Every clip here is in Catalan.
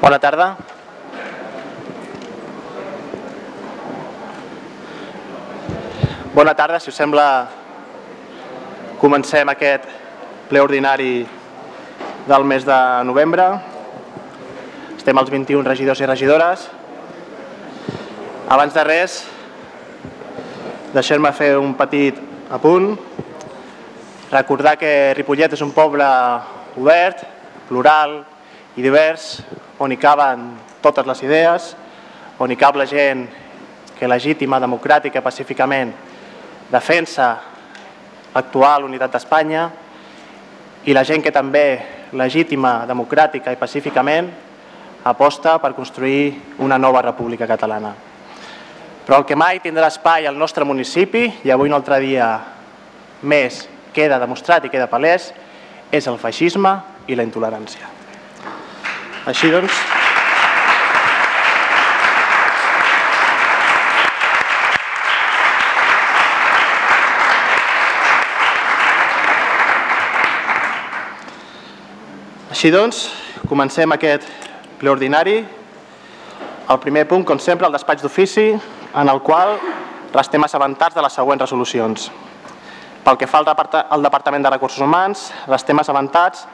Bona tarda. Bona tarda, si us sembla comencem aquest ple ordinari del mes de novembre. Estem als 21 regidors i regidores. Abans de res, deixem-me fer un petit apunt. Recordar que Ripollet és un poble obert, plural i divers, on hi caben totes les idees, on hi cap la gent que legítima, democràtica, pacíficament defensa l'actual unitat d'Espanya i la gent que també legítima, democràtica i pacíficament aposta per construir una nova república catalana. Però el que mai tindrà espai al nostre municipi, i avui un altre dia més queda demostrat i queda palès, és el feixisme i la intolerància. Així doncs... Així doncs, comencem aquest ple ordinari. El primer punt, com sempre, el despatx d'ofici, en el qual restem assabentats de les següents resolucions. Pel que fa al, Departament de Recursos Humans, restem assabentats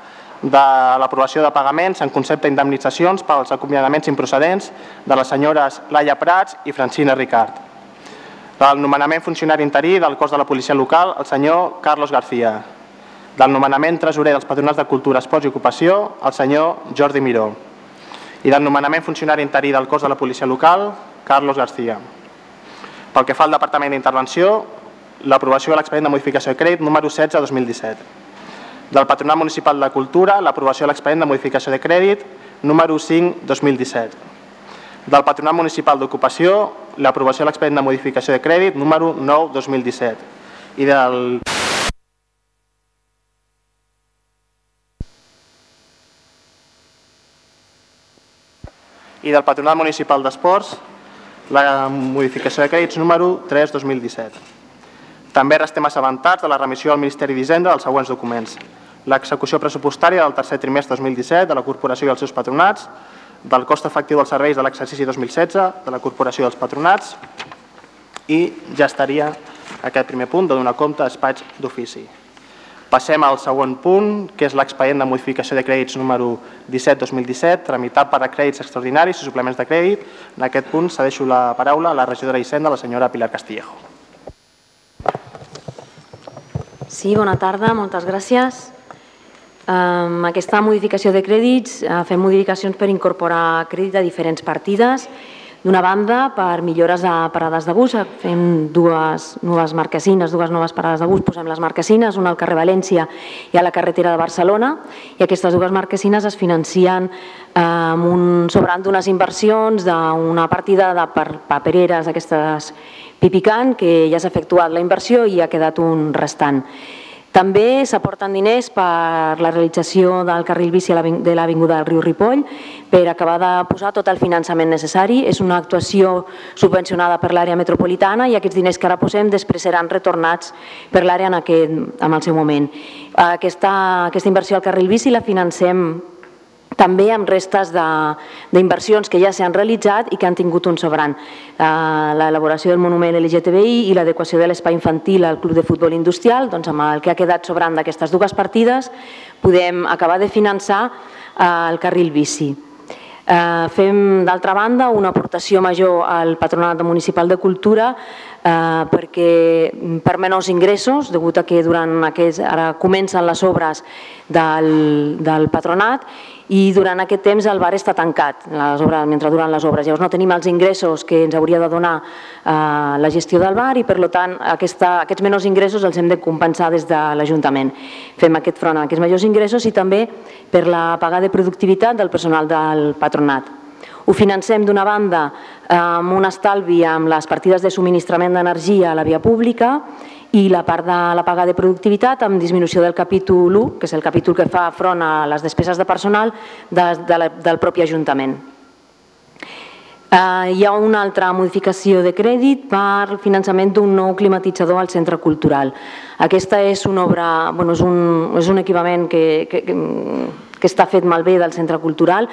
de l'aprovació de pagaments en concepte d'indemnitzacions pels acomiadaments improcedents de les senyores Laia Prats i Francina Ricard. Del nomenament funcionari interí del cos de la policia local, el senyor Carlos García. Del nomenament tresorer dels patronats de Cultura, Esports i Ocupació, el senyor Jordi Miró. I del nomenament funcionari interí del cos de la policia local, Carlos García. Pel que fa al Departament d'Intervenció, l'aprovació de l'expedient de modificació de crèdit número 16-2017. Del Patronat Municipal de Cultura, l'aprovació de l'expedient de modificació de crèdit número 5-2017. Del Patronat Municipal d'Ocupació, l'aprovació de l'expedient de modificació de crèdit número 9-2017. I del i del Patronat Municipal d'Esports la modificació de crèdits número 3-2017. També restem assabentats de la remissió al Ministeri d'Hisenda dels següents documents. L'execució pressupostària del tercer trimestre 2017 de la Corporació i els seus patronats, del cost efectiu dels serveis de l'exercici 2016 de la Corporació i els patronats i ja estaria aquest primer punt de donar compte a despatx d'ofici. Passem al següent punt, que és l'expedient de modificació de crèdits número 17-2017, tramitat per a crèdits extraordinaris i suplements de crèdit. En aquest punt cedeixo la paraula a la regidora d'Hisenda, la senyora Pilar Castillejo. Sí, bona tarda, moltes gràcies. Amb aquesta modificació de crèdits eh, fem modificacions per incorporar crèdit a diferents partides D'una banda, per millores a parades de bus, fem dues noves marquesines, dues noves parades de bus, posem les marquesines, una al carrer València i a la carretera de Barcelona, i aquestes dues marquesines es financien eh, amb un, sobrant d'unes inversions d'una partida de per papereres, aquestes pipicant, que ja s'ha efectuat la inversió i ha quedat un restant. També s'aporten diners per la realització del carril bici de l'Avinguda del riu Ripoll per acabar de posar tot el finançament necessari. És una actuació subvencionada per l'àrea metropolitana i aquests diners que ara posem després seran retornats per l'àrea en, aquest, en el seu moment. Aquesta, aquesta inversió al carril bici la financem també amb restes d'inversions que ja s'han realitzat i que han tingut un sobrant. Eh, l'elaboració del monument LGTBI i l'adequació de l'espai infantil al Club de Futbol Industrial, doncs amb el que ha quedat sobrant d'aquestes dues partides podem acabar de finançar eh, el carril bici. Eh, fem, d'altra banda, una aportació major al Patronat Municipal de Cultura eh, perquè per menors ingressos, degut a que durant aquests, ara comencen les obres del, del patronat i durant aquest temps el bar està tancat les obres, mentre duran les obres. Llavors no tenim els ingressos que ens hauria de donar eh, la gestió del bar i per tant aquesta, aquests menors ingressos els hem de compensar des de l'Ajuntament. Fem aquest front a aquests majors ingressos i també per la paga de productivitat del personal del patronat. Ho financem d'una banda amb un estalvi amb les partides de subministrament d'energia a la via pública i la part de la paga de productivitat amb disminució del capítol 1, que és el capítol que fa front a les despeses de personal de, de la, del propi Ajuntament. Uh, hi ha una altra modificació de crèdit per finançament d'un nou climatitzador al centre cultural. Aquesta és una obra, bueno, és, un, és un equipament que, que, que està fet malbé del centre cultural,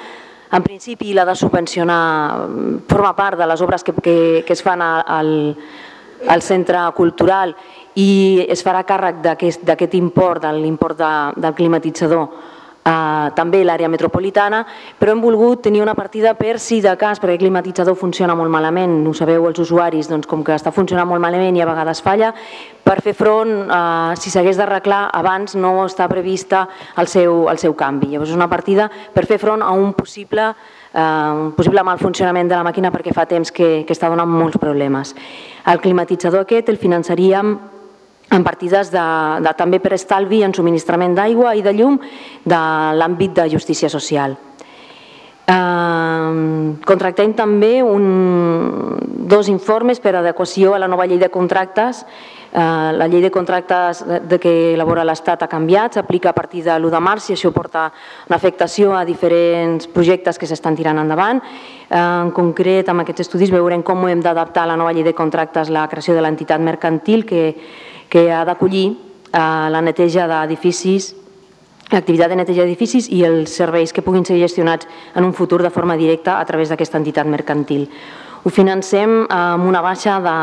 En principi, la de subvencionar forma part de les obres que, que, que es fan al, al centre cultural i es farà càrrec d'aquest import, de l'import de, del climatitzador, eh, també l'àrea metropolitana, però hem volgut tenir una partida per si de cas, perquè el climatitzador funciona molt malament, ho sabeu els usuaris, doncs com que està funcionant molt malament i a vegades falla, per fer front, eh, si s'hagués d'arreglar abans no està prevista el seu, el seu canvi. Llavors és una partida per fer front a un possible eh, un possible mal funcionament de la màquina perquè fa temps que, que està donant molts problemes. El climatitzador aquest el finançaríem en partides de, de, també per estalvi en subministrament d'aigua i de llum de l'àmbit de justícia social. Eh, contractem també un, dos informes per adequació a la nova llei de contractes. Eh, la llei de contractes de que elabora l'Estat ha canviat, s'aplica a partir de l'1 de març i això porta una afectació a diferents projectes que s'estan tirant endavant. Eh, en concret, amb aquests estudis veurem com hem d'adaptar la nova llei de contractes la creació de l'entitat mercantil que que ha d'acollir eh, la neteja d'edificis, l'activitat de neteja d'edificis i els serveis que puguin ser gestionats en un futur de forma directa a través d'aquesta entitat mercantil. Ho financem amb una baixa de,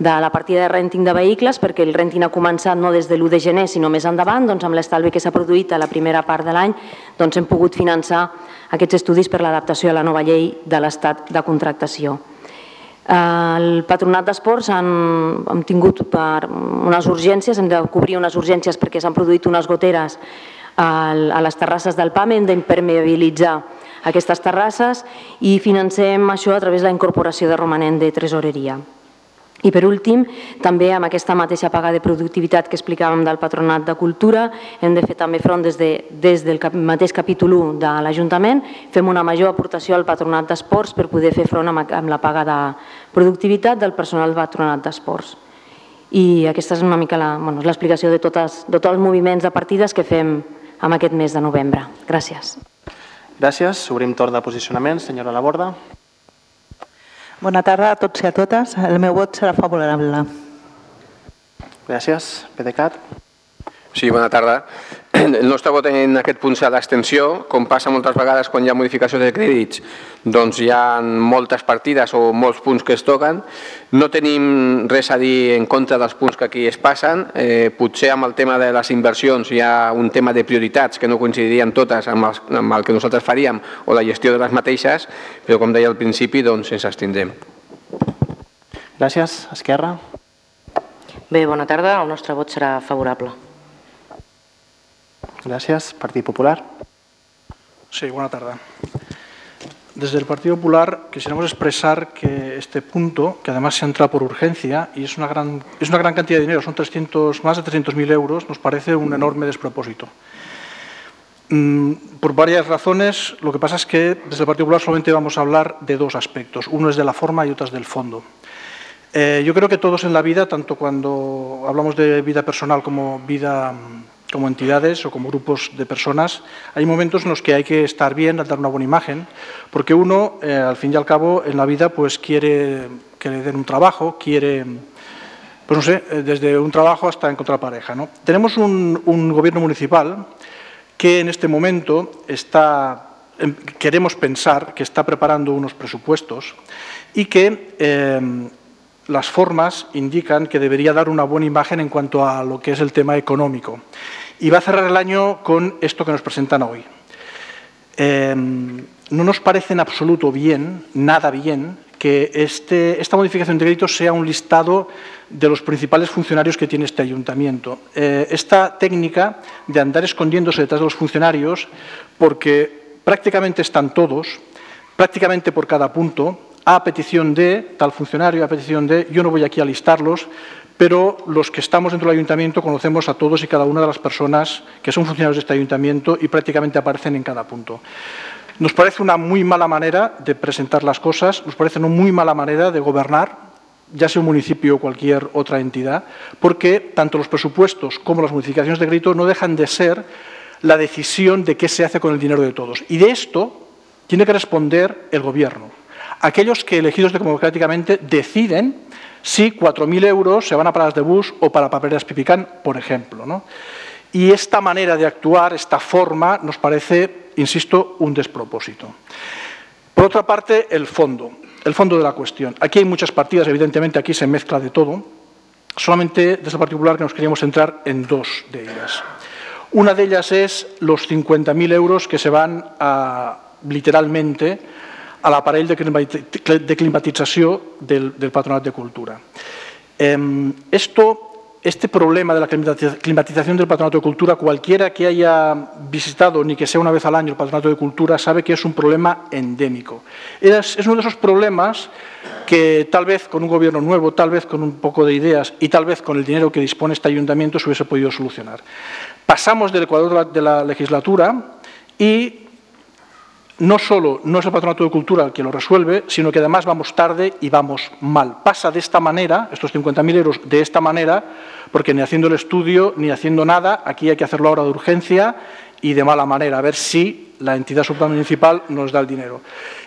de la partida de renting de vehicles perquè el renting ha començat no des de l'1 de gener sinó més endavant, doncs amb l'estalvi que s'ha produït a la primera part de l'any doncs hem pogut finançar aquests estudis per l'adaptació a la nova llei de l'estat de contractació. El Patronat d'Esports han, hem tingut per unes urgències, hem de cobrir unes urgències perquè s'han produït unes goteres a les terrasses del PAM, hem d'impermeabilitzar aquestes terrasses i financem això a través de la incorporació de romanent de tresoreria. I per últim, també amb aquesta mateixa paga de productivitat que explicàvem del Patronat de Cultura, hem de fer també front des, de, des del mateix capítol 1 de l'Ajuntament, fem una major aportació al Patronat d'Esports per poder fer front amb, amb la paga de productivitat del personal del Patronat d'Esports. I aquesta és una mica l'explicació bueno, de, totes, de tots els moviments de partides que fem en aquest mes de novembre. Gràcies. Gràcies. Obrim torn de posicionament. Senyora Laborda. Bona tarda a tots i a totes. El meu vot serà favorable. Gràcies. PDeCAT. Sí, bona tarda. El nostre vot en aquest punt serà d'extensió. Com passa moltes vegades quan hi ha modificació de crèdits, doncs hi ha moltes partides o molts punts que es toquen. No tenim res a dir en contra dels punts que aquí es passen. Eh, potser amb el tema de les inversions hi ha un tema de prioritats que no coincidirien totes amb, els, amb el que nosaltres faríem o la gestió de les mateixes, però com deia al principi, doncs ens abstindrem. Gràcies. Esquerra. Bé, bona tarda. El nostre vot serà favorable. Gràcies. Partit Popular. Sí, bona tarda. Desde el Partido Popular quisiéramos expresar que este punto, que además se entra por urgencia y es una gran, es una gran cantidad de dinero, son 300, más de 300.000 euros, nos parece un enorme despropósito. Mm, por varias razones, lo que pasa es que desde el Partido Popular solamente vamos a hablar de dos aspectos. Uno es de la forma y otro es del fondo. Eh, yo creo que todos en la vida, tanto cuando hablamos de vida personal como vida como entidades o como grupos de personas, hay momentos en los que hay que estar bien, dar una buena imagen, porque uno, eh, al fin y al cabo, en la vida, pues quiere que le den un trabajo, quiere, pues no sé, eh, desde un trabajo hasta encontrar pareja. Tenemos un, gobierno municipal que en este momento está, em, queremos pensar que está preparando unos presupuestos y que em, las formas indican que debería dar una buena imagen en cuanto a lo que es el tema económico. Y va a cerrar el año con esto que nos presentan hoy. Em, no nos parece en absoluto bien, nada bien, que este, esta modificación de crédito sea un listado de los principales funcionarios que tiene este ayuntamiento. Eh, esta técnica de andar escondiéndose detrás de los funcionarios, porque prácticamente están todos, prácticamente por cada punto, a petición de tal funcionario, a petición de, yo no voy aquí a listarlos, pero los que estamos dentro del ayuntamiento conocemos a todos y cada una de las personas que son funcionarios de este ayuntamiento y prácticamente aparecen en cada punto. Nos parece una muy mala manera de presentar las cosas, nos parece una muy mala manera de gobernar, ya sea un municipio o cualquier otra entidad, porque tanto los presupuestos como las modificaciones de crédito no dejan de ser la decisión de qué se hace con el dinero de todos. Y de esto tiene que responder el Gobierno aquellos que elegidos democráticamente deciden si 4.000 euros se van a paradas de bus o para papeleras pipicán, por ejemplo. Y esta manera de actuar, esta forma, nos parece, insisto, un despropósito. Por otra parte, el fondo, el fondo de la cuestión. Aquí hay muchas partidas, evidentemente aquí se mezcla de todo. Solamente desde el particular que nos queríamos centrar en dos de ellas. Una de ellas es los 50.000 euros que se van a, literalmente a l'aparell de climatització del, del Patronat de Cultura. Eh, esto este problema de la climatización del Patronato de Cultura, cualquiera que haya visitado, ni que sea una vez al año el Patronato de Cultura, sabe que es un problema endémico. Es, uno de esos problemas que tal vez con un gobierno nuevo, tal vez con un poco de ideas y tal vez con el dinero que dispone este ayuntamiento se hubiese podido solucionar. Pasamos del Ecuador de la legislatura y no solo no es el Patronato de Cultura el que lo resuelve, sino que además vamos tarde y vamos mal. Pasa de esta manera, estos 50.000 euros de esta manera, porque ni haciendo el estudio ni haciendo nada, aquí hay que hacerlo ahora de urgencia y de mala manera, a ver si la entidad supramunicipal nos da el dinero.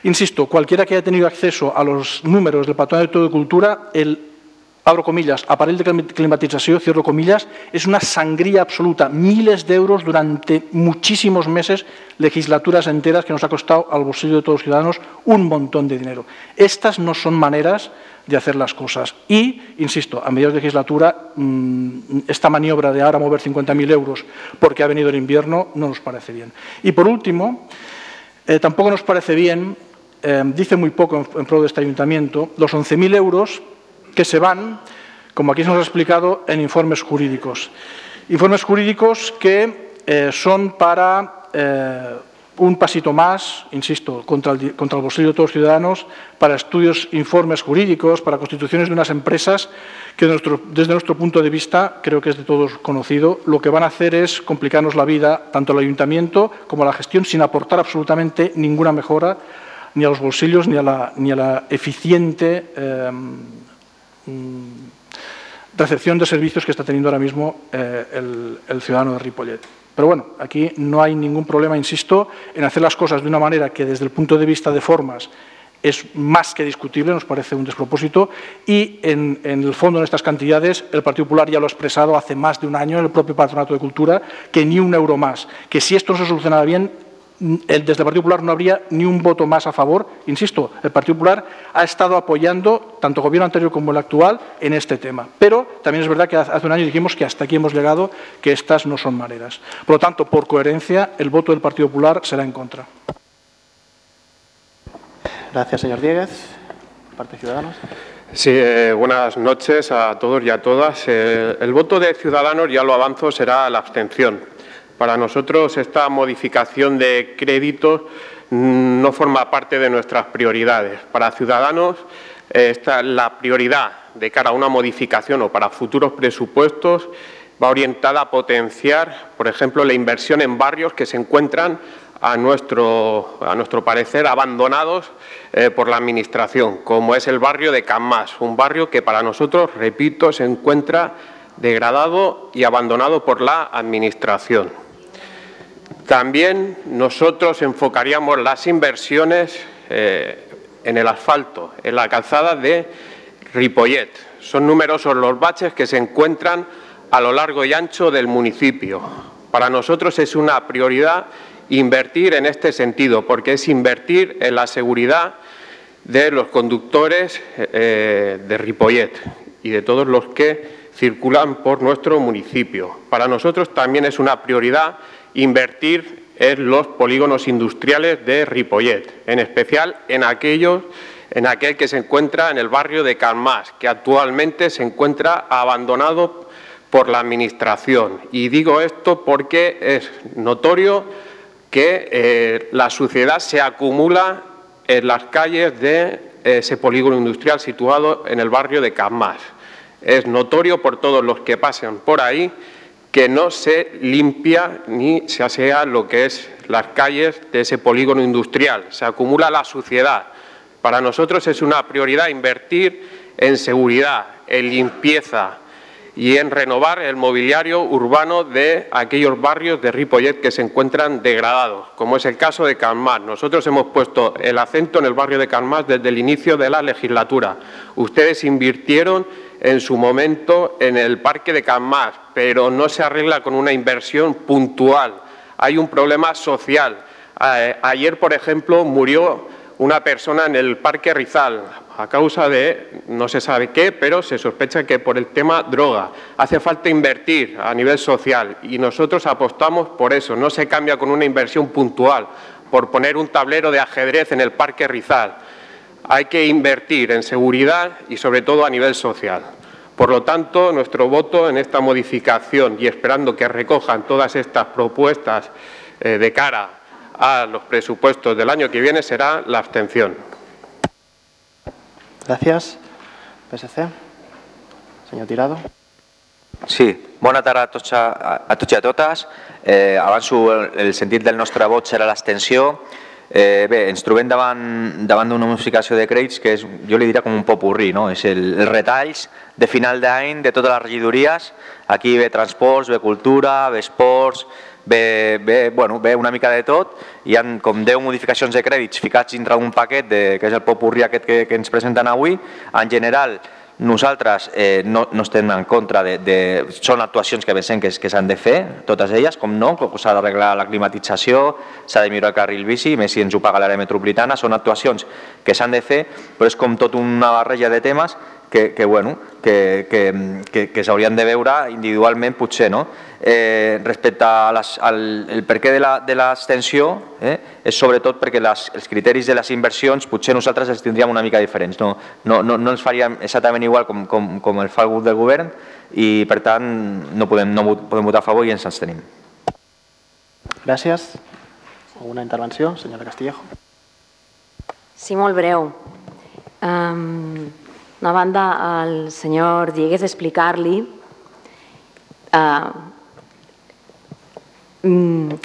Insisto, cualquiera que haya tenido acceso a los números del Patronato de Cultura, el abro comillas, aparell de climatització, cierro comillas, es una sangría absoluta, miles de euros durante muchísimos meses, legislaturas enteras que nos ha costado al bolsillo de todos los ciudadanos un montón de dinero. Estas no son maneras de hacer las cosas. Y, insisto, a mediados de legislatura, mm, esta maniobra de ahora mover 50.000 euros porque ha venido el invierno no nos parece bien. Y por último, eh, tampoco nos parece bien, eh, dice muy poco en, en pro de este ayuntamiento, los 11.000 euros que se van, como aquí se nos ha explicado, en informes jurídicos. Informes jurídicos que eh, son para eh, un pasito más, insisto, contra el, contra el bolsillo de todos los ciudadanos, para estudios, informes jurídicos, para constituciones de unas empresas que desde nuestro punto de vista, creo que es de todos conocido, lo que van a hacer es complicarnos la vida, tanto al ayuntamiento como a la gestión, sin aportar absolutamente ninguna mejora ni a los bolsillos ni a la, ni a la eficiente Mm, recepción de servicios que está teniendo ahora mismo eh, el, ciudadano de Ripollet. Pero bueno, aquí no hay ningún problema, insisto, en hacer las cosas de una manera que desde el punto de vista de formas es más que discutible, nos parece un despropósito, y en, el fondo, en estas cantidades, el Partido Popular ya lo ha expresado hace más de un año en el propio Patronato de Cultura, que ni un euro más, que si esto no se solucionara bien, desde el Partido Popular no habría ni un voto más a favor. Insisto, el Partido Popular ha estado apoyando tanto el gobierno anterior como el actual en este tema. Pero también es verdad que hace un año dijimos que hasta aquí hemos llegado, que estas no son maneras. Por lo tanto, por coherencia, el voto del Partido Popular será en contra. Gracias, señor Dieguez. Parte Ciudadanos. Sí, eh, buenas noches a todos y a todas. Eh, el voto de Ciudadanos, ya lo avanzo, será la abstención. Para nosotros esta modificación de créditos no forma parte de nuestras prioridades. Para Ciudadanos esta, la prioridad de cara a una modificación o para futuros presupuestos va orientada a potenciar, por ejemplo, la inversión en barrios que se encuentran a nuestro, a nuestro parecer, abandonados eh, por la Administración, como es el barrio de Camas, un barrio que para nosotros, repito, se encuentra degradado y abandonado por la Administración. También nosotros enfocaríamos las inversiones eh, en el asfalto, en la calzada de Ripollet. Son numerosos los baches que se encuentran a lo largo y ancho del municipio. Para nosotros es una prioridad invertir en este sentido, porque es invertir en la seguridad de los conductores eh, de Ripollet y de todos los que circulan por nuestro municipio. Para nosotros también es una prioridad invertir en los polígonos industriales de Ripollet, en especial en aquellos en aquel que se encuentra en el barrio de Calmás, que actualmente se encuentra abandonado por la Administración. Y digo esto porque es notorio que eh, la suciedad se acumula en las calles de ese polígono industrial situado en el barrio de Calmás. Es notorio por todos los que pasan por ahí que no se limpia ni se asea lo que es las calles de ese polígono industrial. Se acumula la suciedad. Para nosotros es una prioridad invertir en seguridad, en limpieza y en renovar el mobiliario urbano de aquellos barrios de Ripollet que se encuentran degradados, como es el caso de Calmar. Nosotros hemos puesto el acento en el barrio de Calmar desde el inicio de la legislatura. Ustedes invirtieron en su momento en el parque de Camás, pero no se arregla con una inversión puntual. Hay un problema social. Ayer, por ejemplo, murió una persona en el Parque Rizal a causa de no se sabe qué, pero se sospecha que por el tema droga. Hace falta invertir a nivel social y nosotros apostamos por eso. No se cambia con una inversión puntual, por poner un tablero de ajedrez en el Parque Rizal. Hay que invertir en seguridad y sobre todo a nivel social. Por lo tanto, nuestro voto en esta modificación y esperando que recojan todas estas propuestas eh, de cara a los presupuestos del año que viene será la abstención. Gracias. PSC. Senyor Tirado. Sí, bona tarda a tots, a, a tots i a totes. Eh, el, el sentit del nostre vot serà l'extensió. Eh, bé, ens trobem davant, davant d'una modificació de crèdits que és, jo li diria com un popurrí, no? és el, els retalls de final d'any de totes les regidories. Aquí ve transports, ve cultura, ve esports, ve, ve, bueno, ve una mica de tot, hi han com 10 modificacions de crèdits ficats dintre d'un paquet de, que és el popurrí aquest que, que ens presenten avui. En general, nosaltres eh, no, no estem en contra de, de... Són actuacions que pensem que, que s'han de fer, totes elles, com no, s'ha d'arreglar la climatització, s'ha de millorar el carril bici, més si ens ho paga l'àrea metropolitana, són actuacions que s'han de fer, però és com tot una barreja de temes que, que, bueno, que, que, que, que s'haurien de veure individualment potser. No? Eh, respecte a les, al el per què de l'extensió, eh, és sobretot perquè les, els criteris de les inversions potser nosaltres els tindríem una mica diferents. No, no, no, no ens faríem exactament igual com, com, com el fa el grup del govern i per tant no podem, no podem votar a favor i ens abstenim. Gràcies. Alguna intervenció, senyora Castillejo? Sí, molt breu. Um, una banda, al senyor Diegues explicar-li uh, mm,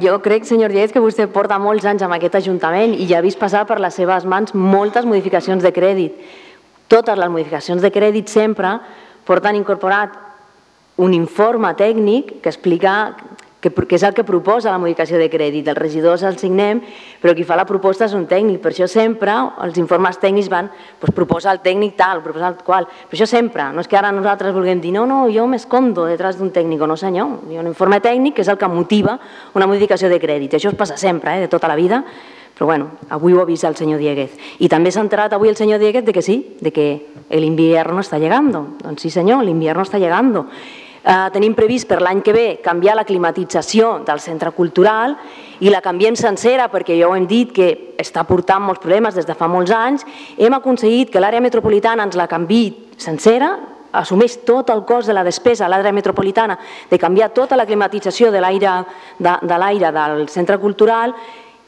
jo crec, senyor Diegues, que vostè porta molts anys amb aquest Ajuntament i ja ha vist passar per les seves mans moltes modificacions de crèdit. Totes les modificacions de crèdit sempre porten incorporat un informe tècnic que explica que, que és el que proposa la modificació de crèdit. Els regidors el signem, però qui fa la proposta és un tècnic. Per això sempre els informes tècnics van doncs, proposar el tècnic tal, proposar el qual. Per això sempre, no és que ara nosaltres vulguem dir no, no, jo m'escondo detrás d'un tècnic, no senyor. Hi ha un informe tècnic que és el que motiva una modificació de crèdit. Això es passa sempre, eh, de tota la vida, però bueno, avui ho ha vist el senyor Dieguez. I també s'ha enterat avui el senyor Dieguez de que sí, de que el invierno llegando. Doncs sí senyor, l'invierno està llegando. Eh, tenim previst per l'any que ve canviar la climatització del centre cultural i la canviem sencera perquè ja ho hem dit que està portant molts problemes des de fa molts anys. Hem aconseguit que l'àrea metropolitana ens la canvi sencera, assumeix tot el cost de la despesa a l'àrea metropolitana de canviar tota la climatització de l'aire de, de l'aire del centre cultural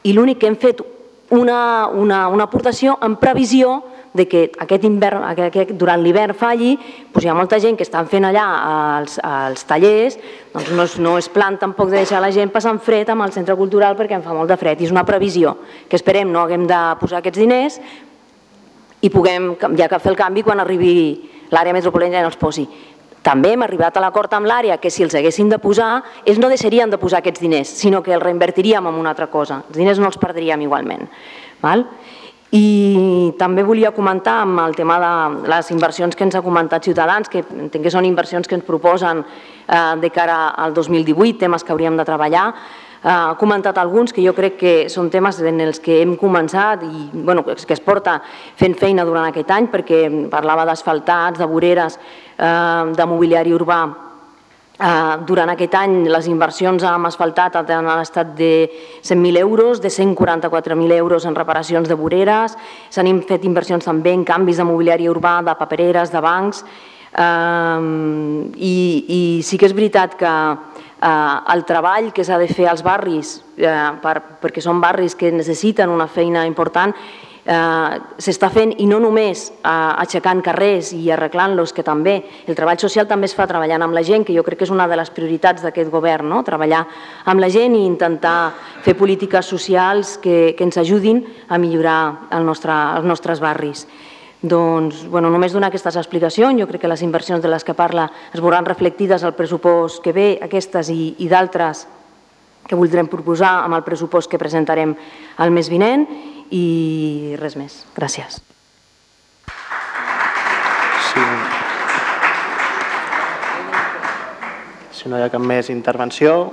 i l'únic que hem fet una, una, una aportació en previsió de que aquest hivern, aquest, durant l'hivern falli, doncs hi ha molta gent que estan fent allà als, als tallers, doncs no és, no és plan tampoc de deixar la gent passant fred amb el centre cultural perquè en fa molt de fred i és una previsió que esperem no haguem de posar aquests diners i puguem ja que fer el canvi quan arribi l'àrea metropolitana i els posi. També hem arribat a l'acord amb l'àrea que si els haguessin de posar, ells no deixarien de posar aquests diners, sinó que els reinvertiríem en una altra cosa. Els diners no els perdríem igualment. Val? I també volia comentar amb el tema de les inversions que ens ha comentat Ciutadans, que entenc que són inversions que ens proposen eh, de cara al 2018, temes que hauríem de treballar. Eh, ha comentat alguns que jo crec que són temes en els que hem començat i bueno, que es porta fent feina durant aquest any perquè parlava d'asfaltats, de voreres, eh, de mobiliari urbà durant aquest any les inversions amb asfaltat han estat de 100.000 euros, de 144.000 euros en reparacions de voreres, s'han fet inversions també en canvis de mobiliari urbà, de papereres, de bancs, i, i sí que és veritat que uh, el treball que s'ha de fer als barris, uh, per, perquè són barris que necessiten una feina important, eh, s'està fent i no només eh, aixecant carrers i arreglant-los, que també el treball social també es fa treballant amb la gent, que jo crec que és una de les prioritats d'aquest govern, no? treballar amb la gent i intentar fer polítiques socials que, que ens ajudin a millorar el nostre, els nostres barris. Doncs, bueno, només donar aquestes explicacions, jo crec que les inversions de les que parla es veuran reflectides al pressupost que ve, aquestes i, i d'altres que voldrem proposar amb el pressupost que presentarem el mes vinent i res més. Gràcies. Sí. Si no hi ha cap més intervenció,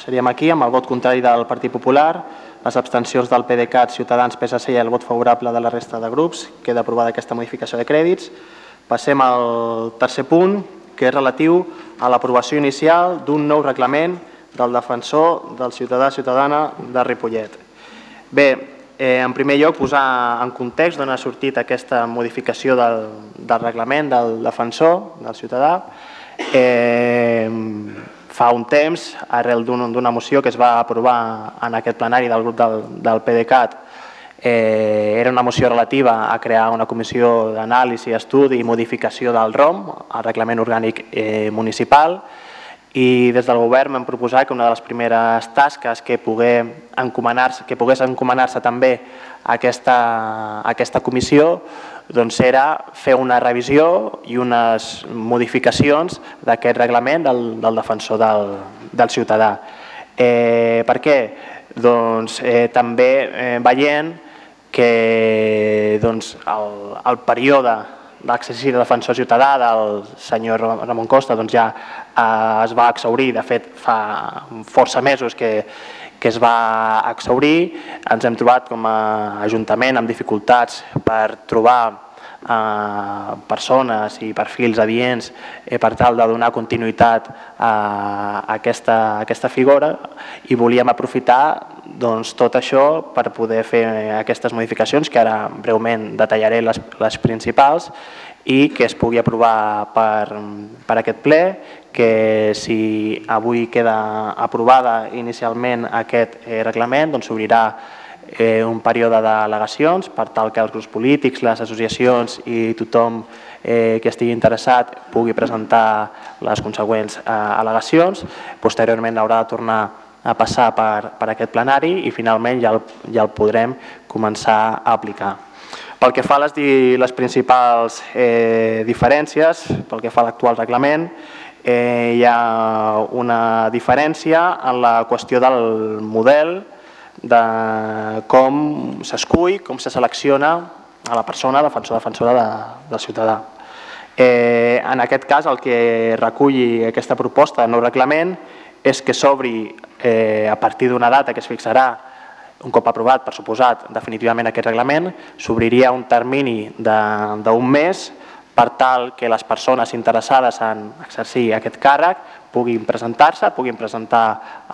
seríem aquí amb el vot contrari del Partit Popular, les abstencions del PDeCAT, Ciutadans, PSC i el vot favorable de la resta de grups. Queda aprovada aquesta modificació de crèdits. Passem al tercer punt, que és relatiu a l'aprovació inicial d'un nou reglament del defensor del ciutadà ciutadana de Ripollet. Bé, eh, en primer lloc posar en context d'on ha sortit aquesta modificació del, del reglament del defensor del ciutadà. Eh, fa un temps, arrel d'una moció que es va aprovar en aquest plenari del grup del, del PDeCAT, eh, era una moció relativa a crear una comissió d'anàlisi, estudi i modificació del ROM, el Reglament Orgànic eh, Municipal, i des del govern vam proposar que una de les primeres tasques que, pogué encomanar que pogués encomanar-se també aquesta, aquesta comissió doncs era fer una revisió i unes modificacions d'aquest reglament del, del defensor del, del ciutadà. Eh, per què? Doncs eh, també eh, veient que doncs, el, el període l'exercici de defensor ciutadà del senyor Ramon Costa doncs ja eh, es va exaurir, de fet fa força mesos que, que es va exaurir, ens hem trobat com a Ajuntament amb dificultats per trobar eh, persones i perfils adients eh, per tal de donar continuïtat a, aquesta, a aquesta figura. I volíem aprofitar doncs, tot això per poder fer aquestes modificacions que ara breument detallaré les, les principals i que es pugui aprovar per, per aquest ple, que si avui queda aprovada inicialment aquest eh, reglament, doncs s'obrirà eh, un període d'al·legacions per tal que els grups polítics, les associacions i tothom eh, que estigui interessat pugui presentar les consegüents eh, al·legacions. Posteriorment haurà de tornar a passar per, per aquest plenari i finalment ja el, ja el podrem començar a aplicar. Pel que fa a les, les principals eh, diferències, pel que fa a l'actual reglament, eh, hi ha una diferència en la qüestió del model de com s'escull, com se selecciona a la persona defensor defensora de, del ciutadà. Eh, en aquest cas, el que reculli aquesta proposta de nou reglament és que s'obri eh, a partir d'una data que es fixarà un cop aprovat, per suposat, definitivament aquest reglament, s'obriria un termini d'un mes per tal que les persones interessades en exercir aquest càrrec puguin presentar-se, puguin presentar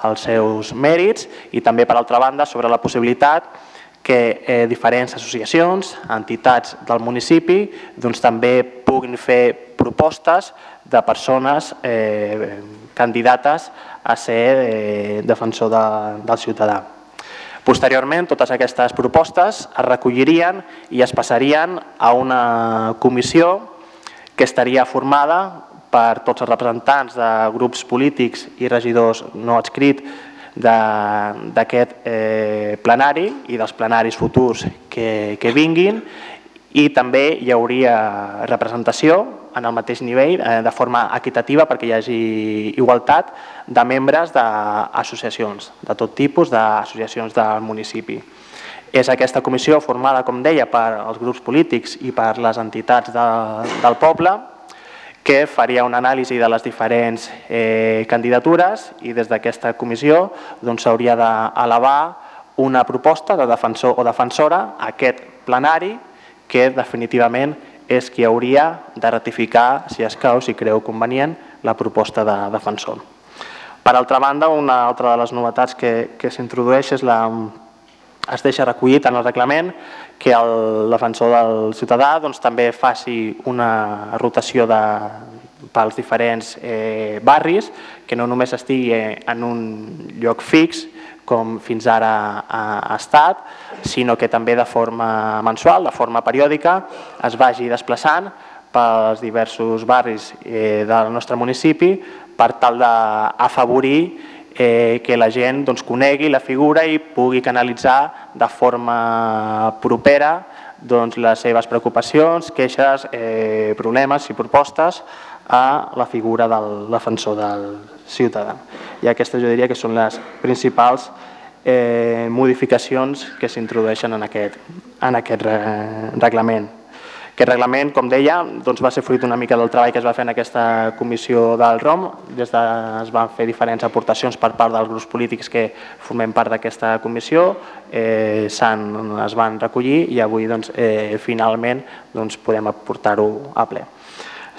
els seus mèrits i també, per altra banda, sobre la possibilitat que eh, diferents associacions, entitats del municipi doncs, també puguin fer propostes de persones eh, candidates a ser eh, defensor de, del ciutadà. Posteriorment, totes aquestes propostes es recollirien i es passarien a una comissió que estaria formada per tots els representants de grups polítics i regidors no adscrits d'aquest eh, plenari i dels plenaris futurs que, que vinguin i també hi hauria representació en el mateix nivell eh, de forma equitativa perquè hi hagi igualtat de membres d'associacions, de tot tipus d'associacions del municipi. És aquesta comissió formada, com deia, per els grups polítics i per les entitats de, del poble que faria una anàlisi de les diferents eh, candidatures i des d'aquesta comissió doncs, s'hauria doncs, d'elevar una proposta de defensor o defensora a aquest plenari que definitivament és qui hauria de ratificar, si escau, si creu convenient, la proposta de defensor. Per altra banda, una altra de les novetats que, que s'introdueix és la, es deixa recollit en el reglament que el defensor del ciutadà doncs, també faci una rotació de, pels diferents eh, barris, que no només estigui en un lloc fix, com fins ara ha estat, sinó que també de forma mensual, de forma periòdica, es vagi desplaçant pels diversos barris eh, del nostre municipi per tal d'afavorir eh, que la gent doncs, conegui la figura i pugui canalitzar de forma propera doncs, les seves preocupacions, queixes, eh, problemes i propostes a la figura del defensor del ciutadà. I aquestes jo diria que són les principals eh, modificacions que s'introdueixen en aquest, en aquest reglament. Aquest reglament, com deia, doncs va ser fruit una mica del treball que es va fer en aquesta comissió del ROM. Des de, es van fer diferents aportacions per part dels grups polítics que formem part d'aquesta comissió, eh, es van recollir i avui doncs, eh, finalment doncs, podem aportar-ho a ple.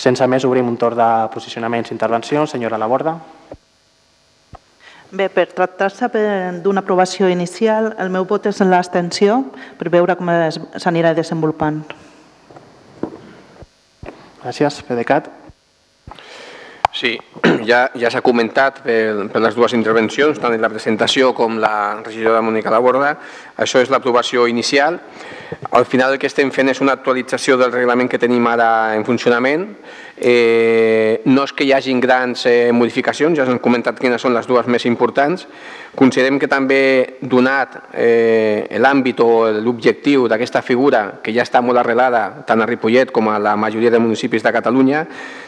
Sense més, obrim un torn de posicionaments i intervencions. Senyora Laborda. Bé, per tractar-se d'una aprovació inicial, el meu vot és en l'abstenció per veure com s'anirà desenvolupant. Gràcies. PDeCAT. Sí, ja, ja s'ha comentat per, per les dues intervencions, tant en la presentació com la regidora Mònica Laborda. Això és l'aprovació inicial. Al final el que estem fent és una actualització del reglament que tenim ara en funcionament. Eh, no és que hi hagin grans eh, modificacions, ja s'han comentat quines són les dues més importants. Considerem que també, donat eh, l'àmbit o l'objectiu d'aquesta figura, que ja està molt arrelada tant a Ripollet com a la majoria de municipis de Catalunya,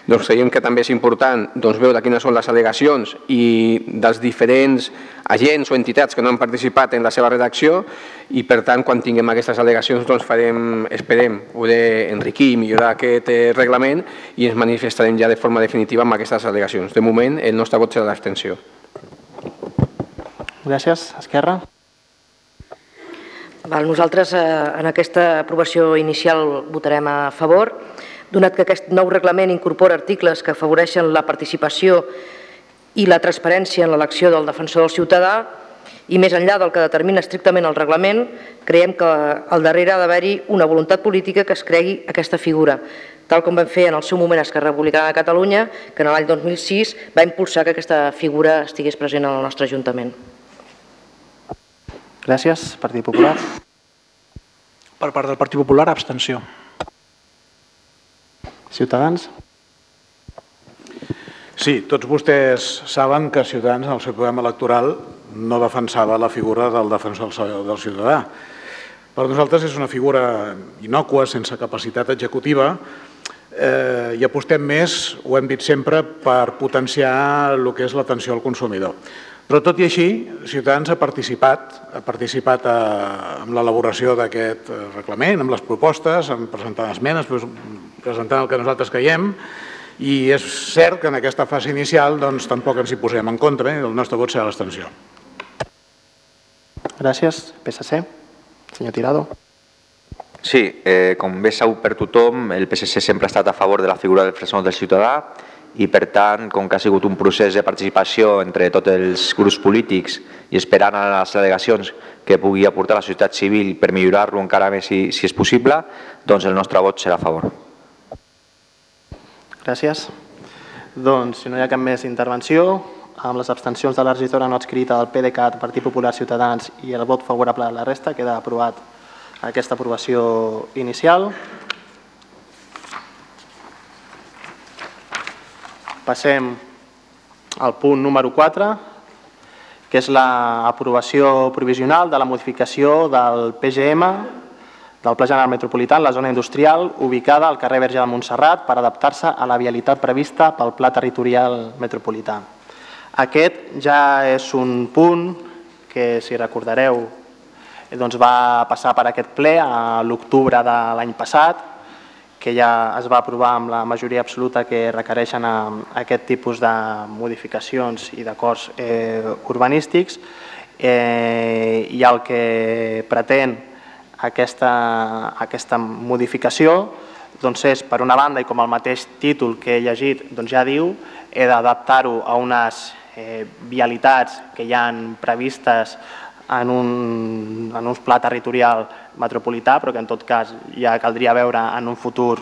doncs creiem que també és important doncs, veure quines són les al·legacions i dels diferents agents o entitats que no han participat en la seva redacció i per tant quan tinguem aquestes al·legacions doncs farem, esperem poder enriquir i millorar aquest eh, reglament i ens manifestarem ja de forma definitiva amb aquestes al·legacions. De moment el nostre vot serà l'abstenció. Gràcies. Esquerra. Val, nosaltres eh, en aquesta aprovació inicial votarem a favor, donat que aquest nou reglament incorpora articles que afavoreixen la participació i la transparència en l'elecció del defensor del ciutadà i més enllà del que determina estrictament el reglament, creiem que al darrere ha d'haver-hi una voluntat política que es cregui aquesta figura, tal com vam fer en el seu moment Esquerra Republicana de Catalunya, que en l'any 2006 va impulsar que aquesta figura estigués present en el nostre Ajuntament. Gràcies. Partit Popular. Per part del Partit Popular, abstenció. Ciutadans. Sí, tots vostès saben que Ciutadans en el seu programa electoral no defensava la figura del defensor del ciutadà. Per nosaltres és una figura inocua, sense capacitat executiva, eh, i apostem més, ho hem dit sempre, per potenciar el que és l'atenció al consumidor. Però tot i així, Ciutadans ha participat, ha participat a, eh, en l'elaboració d'aquest eh, reglament, amb les propostes, en presentant esmenes, presentant el que nosaltres creiem, i és cert que en aquesta fase inicial doncs, tampoc ens hi posem en contra, eh? el nostre vot serà l'extensió. Gràcies. PSC. Senyor Tirado. Sí, eh, com bé sabut per tothom, el PSC sempre ha estat a favor de la figura del defensor del ciutadà i per tant, com que ha sigut un procés de participació entre tots els grups polítics i esperant a les delegacions que pugui aportar la societat civil per millorar-lo encara més si, si és possible, doncs el nostre vot serà a favor. Gràcies. Doncs, si no hi ha cap més intervenció, amb les abstencions de la regidora no adscrita del PDeCAT, Partit Popular Ciutadans i el vot favorable de la resta, queda aprovat aquesta aprovació inicial. Passem al punt número 4, que és l'aprovació provisional de la modificació del PGM del Pla General Metropolità en la zona industrial ubicada al carrer Verge de Montserrat per adaptar-se a la vialitat prevista pel Pla Territorial Metropolità. Aquest ja és un punt que, si recordareu, doncs va passar per aquest ple a l'octubre de l'any passat, que ja es va aprovar amb la majoria absoluta que requereixen a, aquest tipus de modificacions i d'acords eh, urbanístics. Eh, i el que pretén aquesta, aquesta modificació doncs és, per una banda, i com el mateix títol que he llegit doncs ja diu, he d'adaptar-ho a unes eh, vialitats que hi han previstes en un, en un pla territorial metropolità, però que en tot cas ja caldria veure en un futur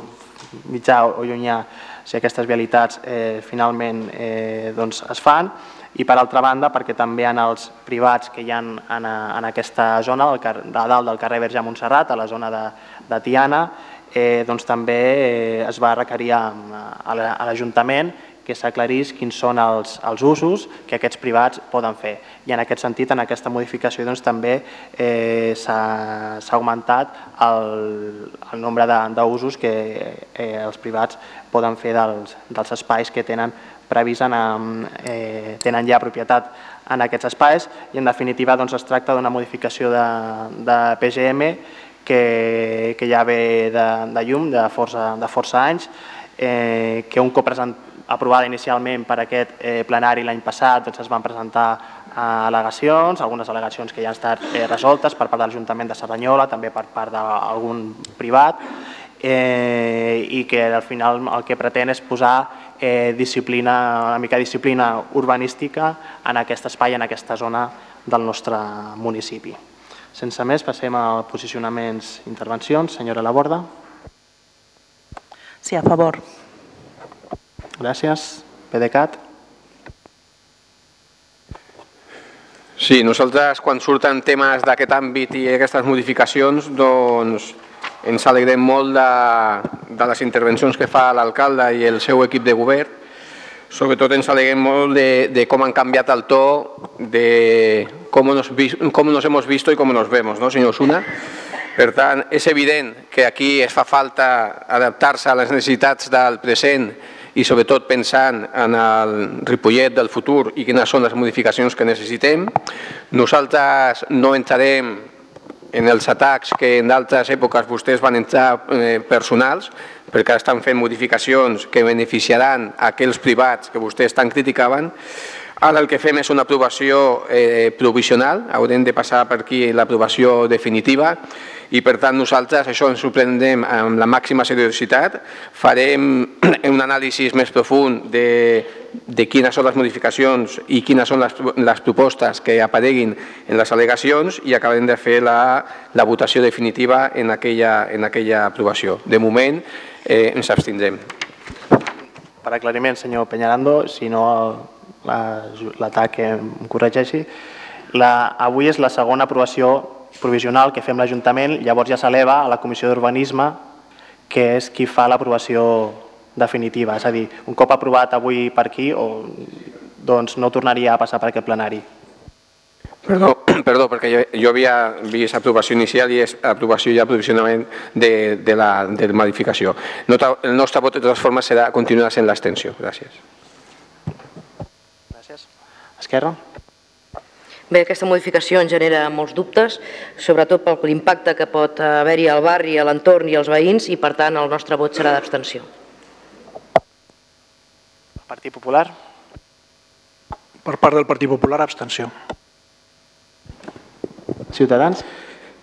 mitjà o llunyà si aquestes vialitats eh, finalment eh, doncs es fan. I per altra banda perquè també en els privats que hi ha en, en aquesta zona del, de dalt del carrer Verge Montserrat, a la zona de, de Tiana, eh, doncs també eh, es va requerir a, a l'Ajuntament que s'aclarís quins són els, els usos que aquests privats poden fer. I en aquest sentit, en aquesta modificació, doncs, també eh, s'ha augmentat el, el nombre d'usos que eh, els privats poden fer dels, dels espais que tenen previst en, eh, tenen ja propietat en aquests espais i en definitiva doncs, es tracta d'una modificació de, de PGM que, que, ja ve de, de llum, de força, de força anys, eh, que un cop aprovada inicialment per aquest eh, plenari l'any passat doncs es van presentar eh, al·legacions, algunes al·legacions que ja han estat eh, resoltes per part de l'Ajuntament de Cerdanyola, també per part d'algun privat, eh, i que al final el que pretén és posar eh, disciplina, una mica disciplina urbanística en aquest espai, en aquesta zona del nostre municipi. Sense més, passem a posicionaments i intervencions. Senyora Laborda. Sí, a favor. Gràcies. PDeCAT. Sí, nosaltres quan surten temes d'aquest àmbit i aquestes modificacions doncs ens alegrem molt de, de les intervencions que fa l'alcalde i el seu equip de govern. Sobretot ens alegrem molt de, de com han canviat el to, de com nos, com nos hemos visto i com nos vemos, ¿no, senyor Osuna? Per tant, és evident que aquí es fa falta adaptar-se a les necessitats del present i sobretot pensant en el Ripollet del futur i quines són les modificacions que necessitem. Nosaltres no entrarem en els atacs que en d'altres èpoques vostès van entrar eh, personals, perquè estan fent modificacions que beneficiaran aquells privats que vostès tant criticaven, Ara el que fem és una aprovació eh, provisional, haurem de passar per aquí l'aprovació definitiva i per tant nosaltres això ens ho amb la màxima seriositat, farem un anàlisi més profund de, de quines són les modificacions i quines són les, les propostes que apareguin en les al·legacions i acabarem de fer la, la votació definitiva en aquella, en aquella aprovació. De moment eh, ens abstindrem. Per aclariment, senyor Peñarando, si no l'atac que em corregeixi. La, avui és la segona aprovació provisional que fem l'Ajuntament, llavors ja s'eleva a la Comissió d'Urbanisme, que és qui fa l'aprovació definitiva. És a dir, un cop aprovat avui per aquí, o, doncs no tornaria a passar per aquest plenari. Perdó, perdó perquè jo, jo havia vist aprovació inicial i és aprovació ja provisionalment de, de, la, de la modificació. El nostre vot de totes formes serà continuar sent l'extensió. Gràcies. Esquerra. Bé, aquesta modificació en genera molts dubtes, sobretot pel l'impacte que pot haver-hi al barri, a l'entorn i als veïns, i per tant el nostre vot serà d'abstenció. Partit Popular. Per part del Partit Popular, abstenció. Ciutadans.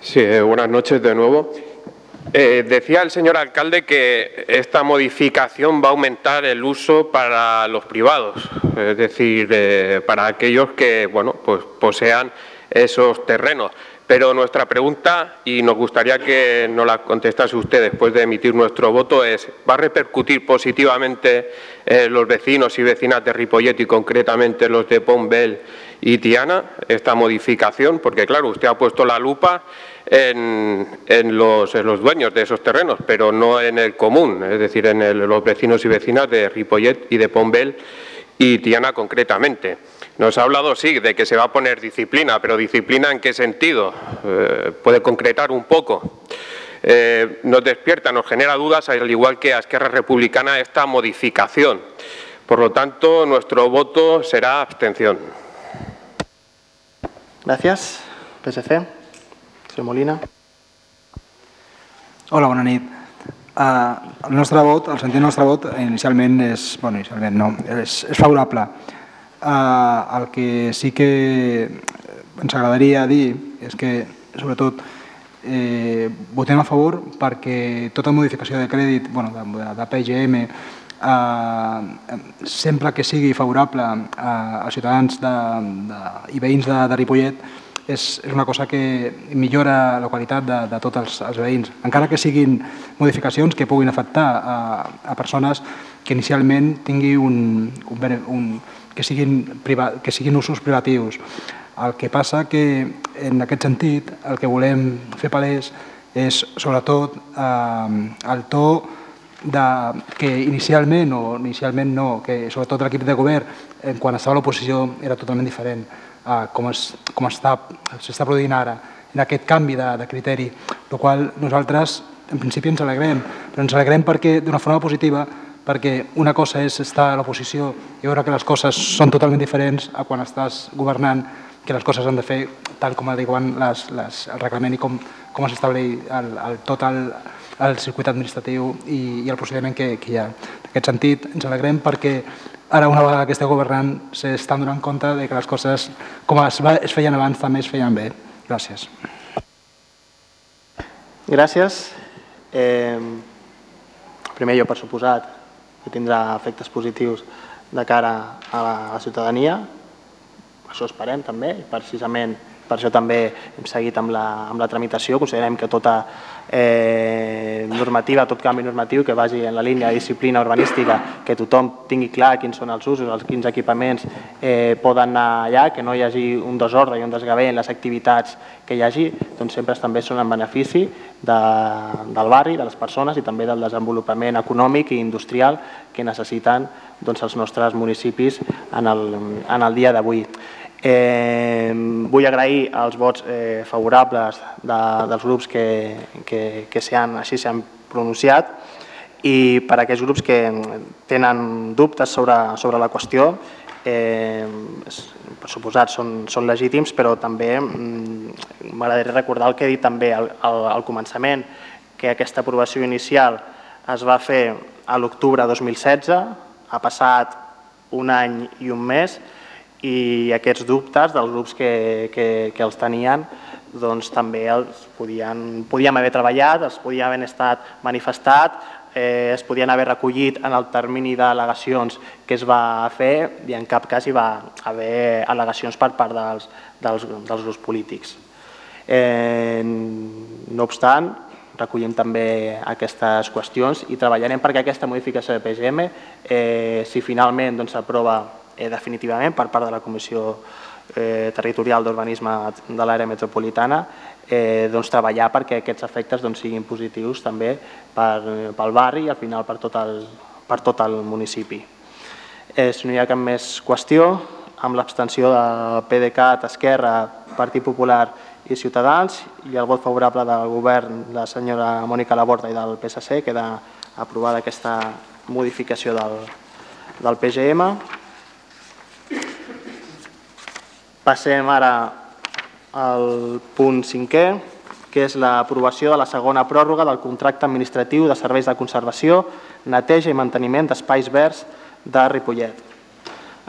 Sí, eh, buenas noches de nuevo. Eh, decía el señor alcalde que esta modificación va a aumentar el uso para los privados, es decir, eh, para aquellos que bueno, pues posean esos terrenos. Pero nuestra pregunta, y nos gustaría que nos la contestase usted después de emitir nuestro voto, es, ¿va a repercutir positivamente en los vecinos y vecinas de Ripollet y concretamente los de Pombel y Tiana esta modificación? Porque claro, usted ha puesto la lupa en, los, dueños de esos terrenos, pero no en el común, es decir, en los vecinos y vecinas de Ripollet y de Pombel y Tiana concretamente. Nos ha hablado, sí, de que se va a poner disciplina, pero disciplina en qué sentido? Eh, ¿Puede concretar un poco? Eh, nos despierta, nos genera dudas, al igual que a Esquerra Republicana, esta modificación. Por lo tanto, nuestro voto será abstención. Gracias. PSC. Senyor Molina. Hola, bona nit. Uh, el nostre vot, el sentit del nostre vot, inicialment és, bueno, inicialment no, és, és favorable. Uh, el que sí que ens agradaria dir és que, sobretot, eh, votem a favor perquè tota modificació de crèdit, bueno, de, de PGM, eh, sempre que sigui favorable a, als ciutadans de, de, i veïns de, de Ripollet, és, és una cosa que millora la qualitat de, de tots els, els veïns, encara que siguin modificacions que puguin afectar a, a persones que inicialment tingui un, un, un que, siguin priva, que siguin usos privatius. El que passa que en aquest sentit el que volem fer palès és sobretot eh, el to de, que inicialment o inicialment no, que sobretot l'equip de govern quan estava a l'oposició era totalment diferent com, es, com s'està produint ara, en aquest canvi de, de criteri, el qual nosaltres en principi ens alegrem, però ens alegrem perquè d'una forma positiva, perquè una cosa és estar a l'oposició i veure que les coses són totalment diferents a quan estàs governant, que les coses han de fer tal com diuen les, les, el reglament i com, com s'estableix el, el, tot el, el circuit administratiu i, i el procediment que, que hi ha. En aquest sentit, ens alegrem perquè ara una vegada que esteu governant s'estan donant compte de que les coses com es, va, es feien abans també es feien bé. Gràcies. Gràcies. Eh, primer jo, per suposat, que tindrà efectes positius de cara a la, a la ciutadania. Això esperem també, precisament per això també hem seguit amb la, amb la tramitació. Considerem que tota eh, normativa, tot canvi normatiu que vagi en la línia de disciplina urbanística, que tothom tingui clar quins són els usos, els quins equipaments eh, poden anar allà, que no hi hagi un desordre i un desgavell en les activitats que hi hagi, doncs sempre també són en benefici de, del barri, de les persones i també del desenvolupament econòmic i industrial que necessiten doncs, els nostres municipis en el, en el dia d'avui. Eh, vull agrair els vots eh, favorables de, dels grups que, que, que han, així s'han pronunciat i per a aquells grups que tenen dubtes sobre, sobre la qüestió, eh, per suposat són, són legítims, però també mm, m'agradaria recordar el que he dit també al, al, al començament, que aquesta aprovació inicial es va fer a l'octubre de 2016, ha passat un any i un mes, i aquests dubtes dels grups que, que, que els tenien doncs també els podien, podíem haver treballat, els podien haver estat manifestat, eh, es podien haver recollit en el termini d'al·legacions que es va fer i en cap cas hi va haver al·legacions per part dels, dels, dels grups polítics. Eh, no obstant, recollim també aquestes qüestions i treballarem perquè aquesta modificació de PGM, eh, si finalment s'aprova doncs, eh, definitivament per part de la Comissió eh, Territorial d'Urbanisme de l'àrea metropolitana eh, doncs, treballar perquè aquests efectes doncs, siguin positius també per, pel barri i al final per tot el, per tot el municipi. Eh, si no hi ha cap més qüestió, amb l'abstenció de PDeCAT, Esquerra, Partit Popular i Ciutadans i el vot favorable del govern de la senyora Mònica Laborda i del PSC queda aprovada aquesta modificació del, del PGM. Passem ara al punt cinquè, que és l'aprovació de la segona pròrroga del contracte administratiu de serveis de conservació, neteja i manteniment d'espais verds de Ripollet.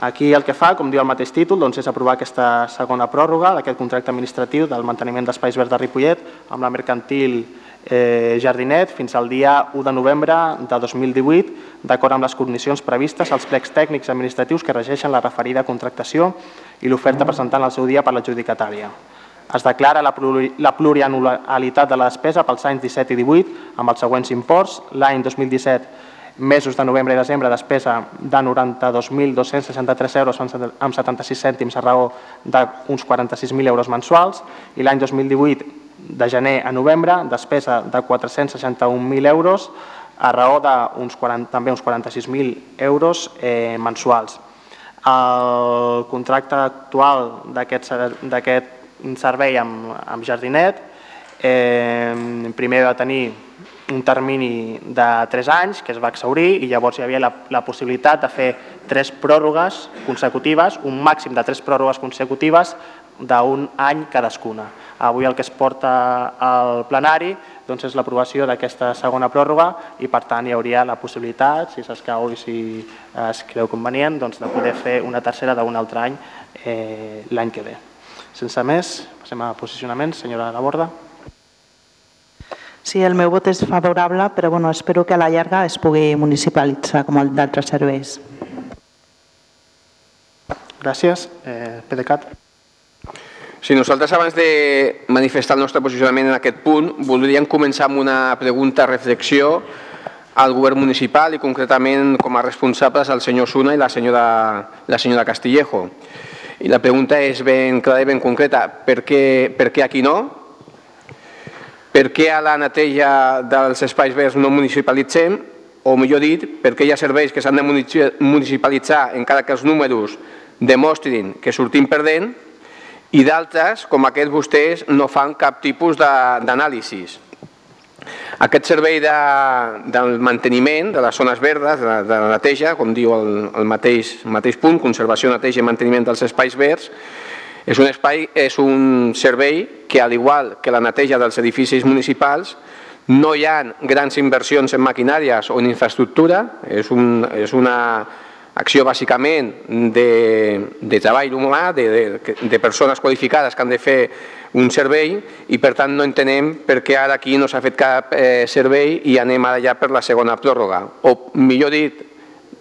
Aquí el que fa, com diu el mateix títol, doncs és aprovar aquesta segona pròrroga d'aquest contracte administratiu del manteniment d'espais verds de Ripollet amb la mercantil eh, Jardinet fins al dia 1 de novembre de 2018, d'acord amb les condicions previstes als plecs tècnics administratius que regeixen la referida contractació i l'oferta presentant el seu dia per l'adjudicatària. Es declara la plurianualitat de la despesa pels anys 17 i 18 amb els següents imports. L'any 2017 mesos de novembre i desembre despesa de 92.263 euros amb 76 cèntims a raó d'uns 46.000 euros mensuals i l'any 2018 de gener a novembre, despesa de 461.000 euros a raó d'uns també uns 46.000 euros eh, mensuals. El contracte actual d'aquest servei amb, amb Jardinet eh, primer va tenir un termini de 3 anys que es va exaurir i llavors hi havia la, la possibilitat de fer tres pròrrogues consecutives, un màxim de tres pròrrogues consecutives d'un any cadascuna. Avui el que es porta al plenari doncs és l'aprovació d'aquesta segona pròrroga i per tant hi hauria la possibilitat, si s'escau i si es creu convenient, doncs, de poder fer una tercera d'un altre any eh, l'any que ve. Sense més, passem a posicionament. Senyora Laborda. Sí, el meu vot és favorable, però bueno, espero que a la llarga es pugui municipalitzar com el d'altres serveis. Gràcies. Eh, PDeCAT. Sí, nosaltres abans de manifestar el nostre posicionament en aquest punt voldríem començar amb una pregunta-reflexió al govern municipal i concretament com a responsables al senyor Suna i la senyora, la senyora Castillejo. I la pregunta és ben clara i ben concreta. Per què, per què aquí no? Per què a la neteja dels espais verds no municipalitzem? O millor dit, per què hi ha serveis que s'han de municipalitzar encara que els números demostrin que sortim perdent i d'altres, com aquest vostès, no fan cap tipus d'anàlisi. Aquest servei de, del manteniment de les zones verdes, de, de la neteja, com diu el, el mateix, mateix punt, conservació, neteja i manteniment dels espais verds, és un, espai, és un servei que, al igual que la neteja dels edificis municipals, No hi ha grans inversions en maquinàries o en infraestructura, és, un, és una acció bàsicament de, de treball humà, de, de, de persones qualificades que han de fer un servei i per tant no entenem per què ara aquí no s'ha fet cap eh, servei i anem ara ja per la segona pròrroga. O millor dit,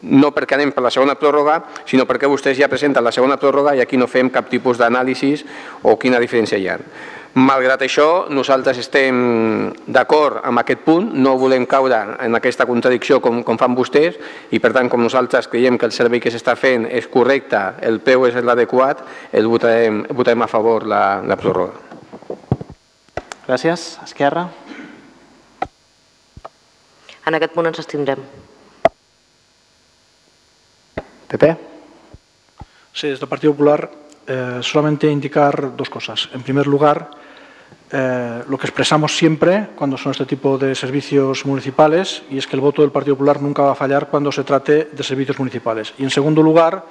no perquè anem per la segona pròrroga, sinó perquè vostès ja presenten la segona pròrroga i aquí no fem cap tipus d'anàlisi o quina diferència hi ha. Malgrat això, nosaltres estem d'acord amb aquest punt, no volem caure en aquesta contradicció com, com fan vostès i per tant, com nosaltres creiem que el servei que s'està fent és correcte, el preu és l'adequat, el votarem, votarem a favor la, la pròrroga. Gràcies. Esquerra. En aquest punt ens abstindrem. PP. Sí, desde el Partido Popular eh, solamente indicar dos cosas. En primer lugar, eh, lo que expresamos siempre cuando son este tipo de servicios municipales y es que el voto del Partido Popular nunca va a fallar cuando se trate de servicios municipales. Y en segundo lugar,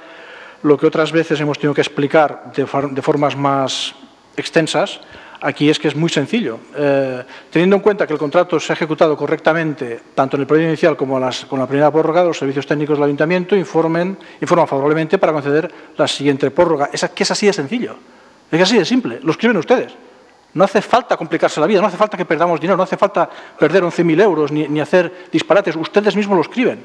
lo que otras veces hemos tenido que explicar de, formas más extensas, Aquí es que es muy sencillo. Eh, teniendo en cuenta que el contrato se ha ejecutado correctamente, tanto en el proyecto inicial como con la primera prórroga, los servicios técnicos del Ayuntamiento informen, informan favorablemente para conceder la siguiente prórroga. Es que es así de sencillo. Es así de simple. Lo escriben ustedes. No hace falta complicarse la vida, no hace falta que perdamos dinero, no hace falta perder 11.000 euros ni, hacer disparates. Ustedes mismos lo escriben.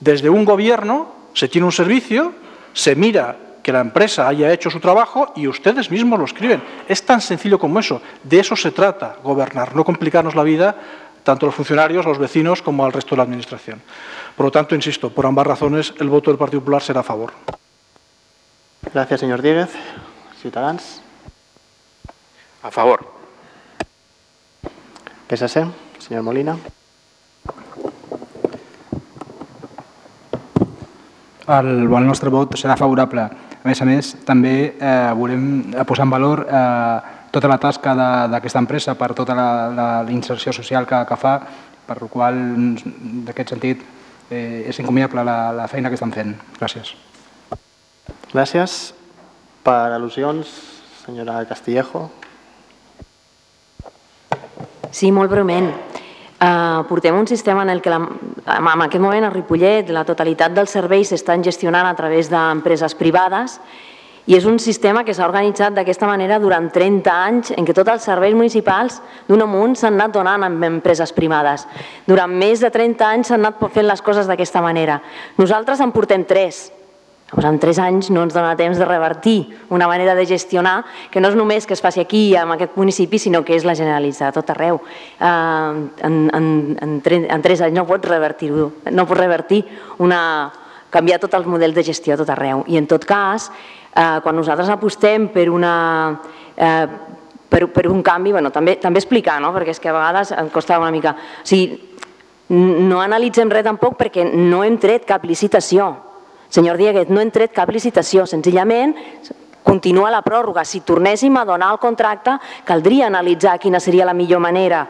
Desde un gobierno se tiene un servicio, se mira que la empresa haya hecho su trabajo y ustedes mismos lo escriben. Es tan sencillo como eso. De eso se trata, gobernar, no complicarnos la vida tanto a los funcionarios, a los vecinos, como al resto de la Administración. Por lo tanto, insisto, por ambas razones, el voto del Partido Popular será a favor. Gracias, señor. Ciutadans. A favor. PSC, señor Molina. El, el nostre vot serà favorable. A més a més, també eh, volem posar en valor eh, tota la tasca d'aquesta empresa per tota la, la, la inserció social que, que fa, per la qual, d'aquest sentit, eh, és incomiable la, la feina que estan fent. Gràcies. Gràcies. Per al·lusions, senyora Castillejo. Sí, molt breument. Uh, portem un sistema en el que la, en aquest moment a Ripollet la totalitat dels serveis s'estan gestionant a través d'empreses privades i és un sistema que s'ha organitzat d'aquesta manera durant 30 anys en què tots els serveis municipals d'un amunt s'han anat donant amb empreses privades. Durant més de 30 anys s'han anat fent les coses d'aquesta manera. Nosaltres en portem 3 Llavors, en tres anys no ens dona temps de revertir una manera de gestionar que no és només que es faci aquí, en aquest municipi, sinó que és la generalitzada a tot arreu. Eh, en, en, en, en tres anys no pots revertir-ho, no pots revertir una, canviar tot el model de gestió a tot arreu. I en tot cas, eh, quan nosaltres apostem per una... Eh, per, per un canvi, bueno, també, també explicar, no? perquè és que a vegades em costa una mica... O sigui, no analitzem res tampoc perquè no hem tret cap licitació Senyor Dieguet, no hem tret cap licitació, senzillament continua la pròrroga. Si tornéssim a donar el contracte, caldria analitzar quina seria la millor manera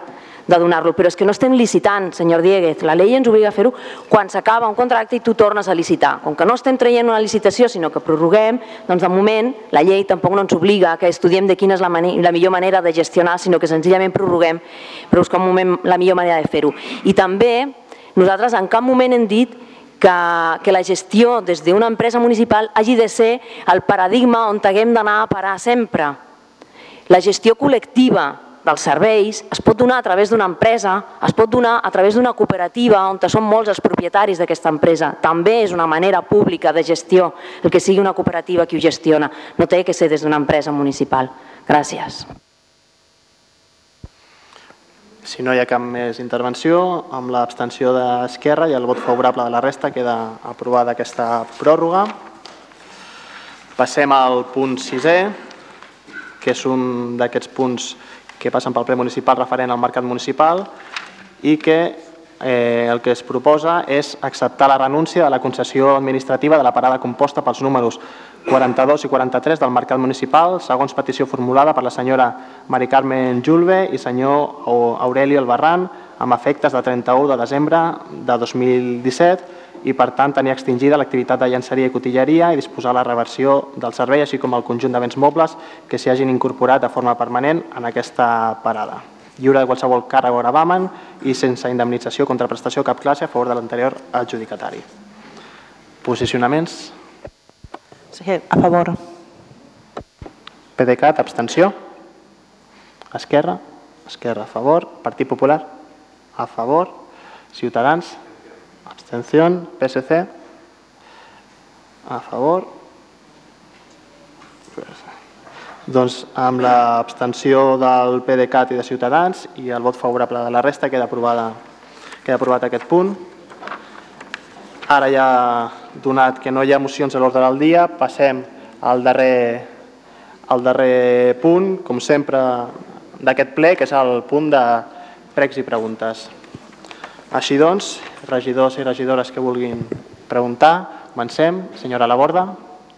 de donar-lo, però és que no estem licitant, senyor Dieguez. La llei ens obliga a fer-ho quan s'acaba un contracte i tu tornes a licitar. Com que no estem traient una licitació, sinó que prorroguem, doncs de moment la llei tampoc no ens obliga que estudiem de quina és la, la millor manera de gestionar, sinó que senzillament prorroguem per buscar un moment la millor manera de fer-ho. I també nosaltres en cap moment hem dit que, que la gestió des d'una empresa municipal hagi de ser el paradigma on haguem d'anar a parar sempre. La gestió col·lectiva dels serveis es pot donar a través d'una empresa, es pot donar a través d'una cooperativa on són molts els propietaris d'aquesta empresa. També és una manera pública de gestió el que sigui una cooperativa qui ho gestiona. No té que ser des d'una empresa municipal. Gràcies. Si no hi ha cap més intervenció, amb l'abstenció d'Esquerra i el vot favorable de la resta queda aprovada aquesta pròrroga. Passem al punt sisè, que és un d'aquests punts que passen pel ple municipal referent al mercat municipal i que eh, el que es proposa és acceptar la renúncia de la concessió administrativa de la parada composta pels números 42 i 43 del Mercat Municipal, segons petició formulada per la senyora Mari Carmen Julve i senyor Aureli Albarran, amb efectes de 31 de desembre de 2017 i, per tant, tenir extingida l'activitat de llançeria i cotilleria i disposar la reversió del servei, així com el conjunt de béns mobles que s'hi hagin incorporat de forma permanent en aquesta parada. lliure de qualsevol càrrega o gravamen i sense indemnització contra prestació cap classe a favor de l'anterior adjudicatari. Posicionaments? Sí, a favor. PDeCAT, abstenció. Esquerra, Esquerra a favor. Partit Popular, a favor. Ciutadans, abstenció. PSC, a favor. Doncs amb l'abstenció del PDeCAT i de Ciutadans i el vot favorable de la resta queda, aprovada, queda aprovat aquest punt. Ara ja, donat que no hi ha mocions a l'ordre del dia, passem al darrer, al darrer punt, com sempre, d'aquest ple, que és el punt de pregs i preguntes. Així doncs, regidors i regidores que vulguin preguntar, comencem. Senyora Laborda,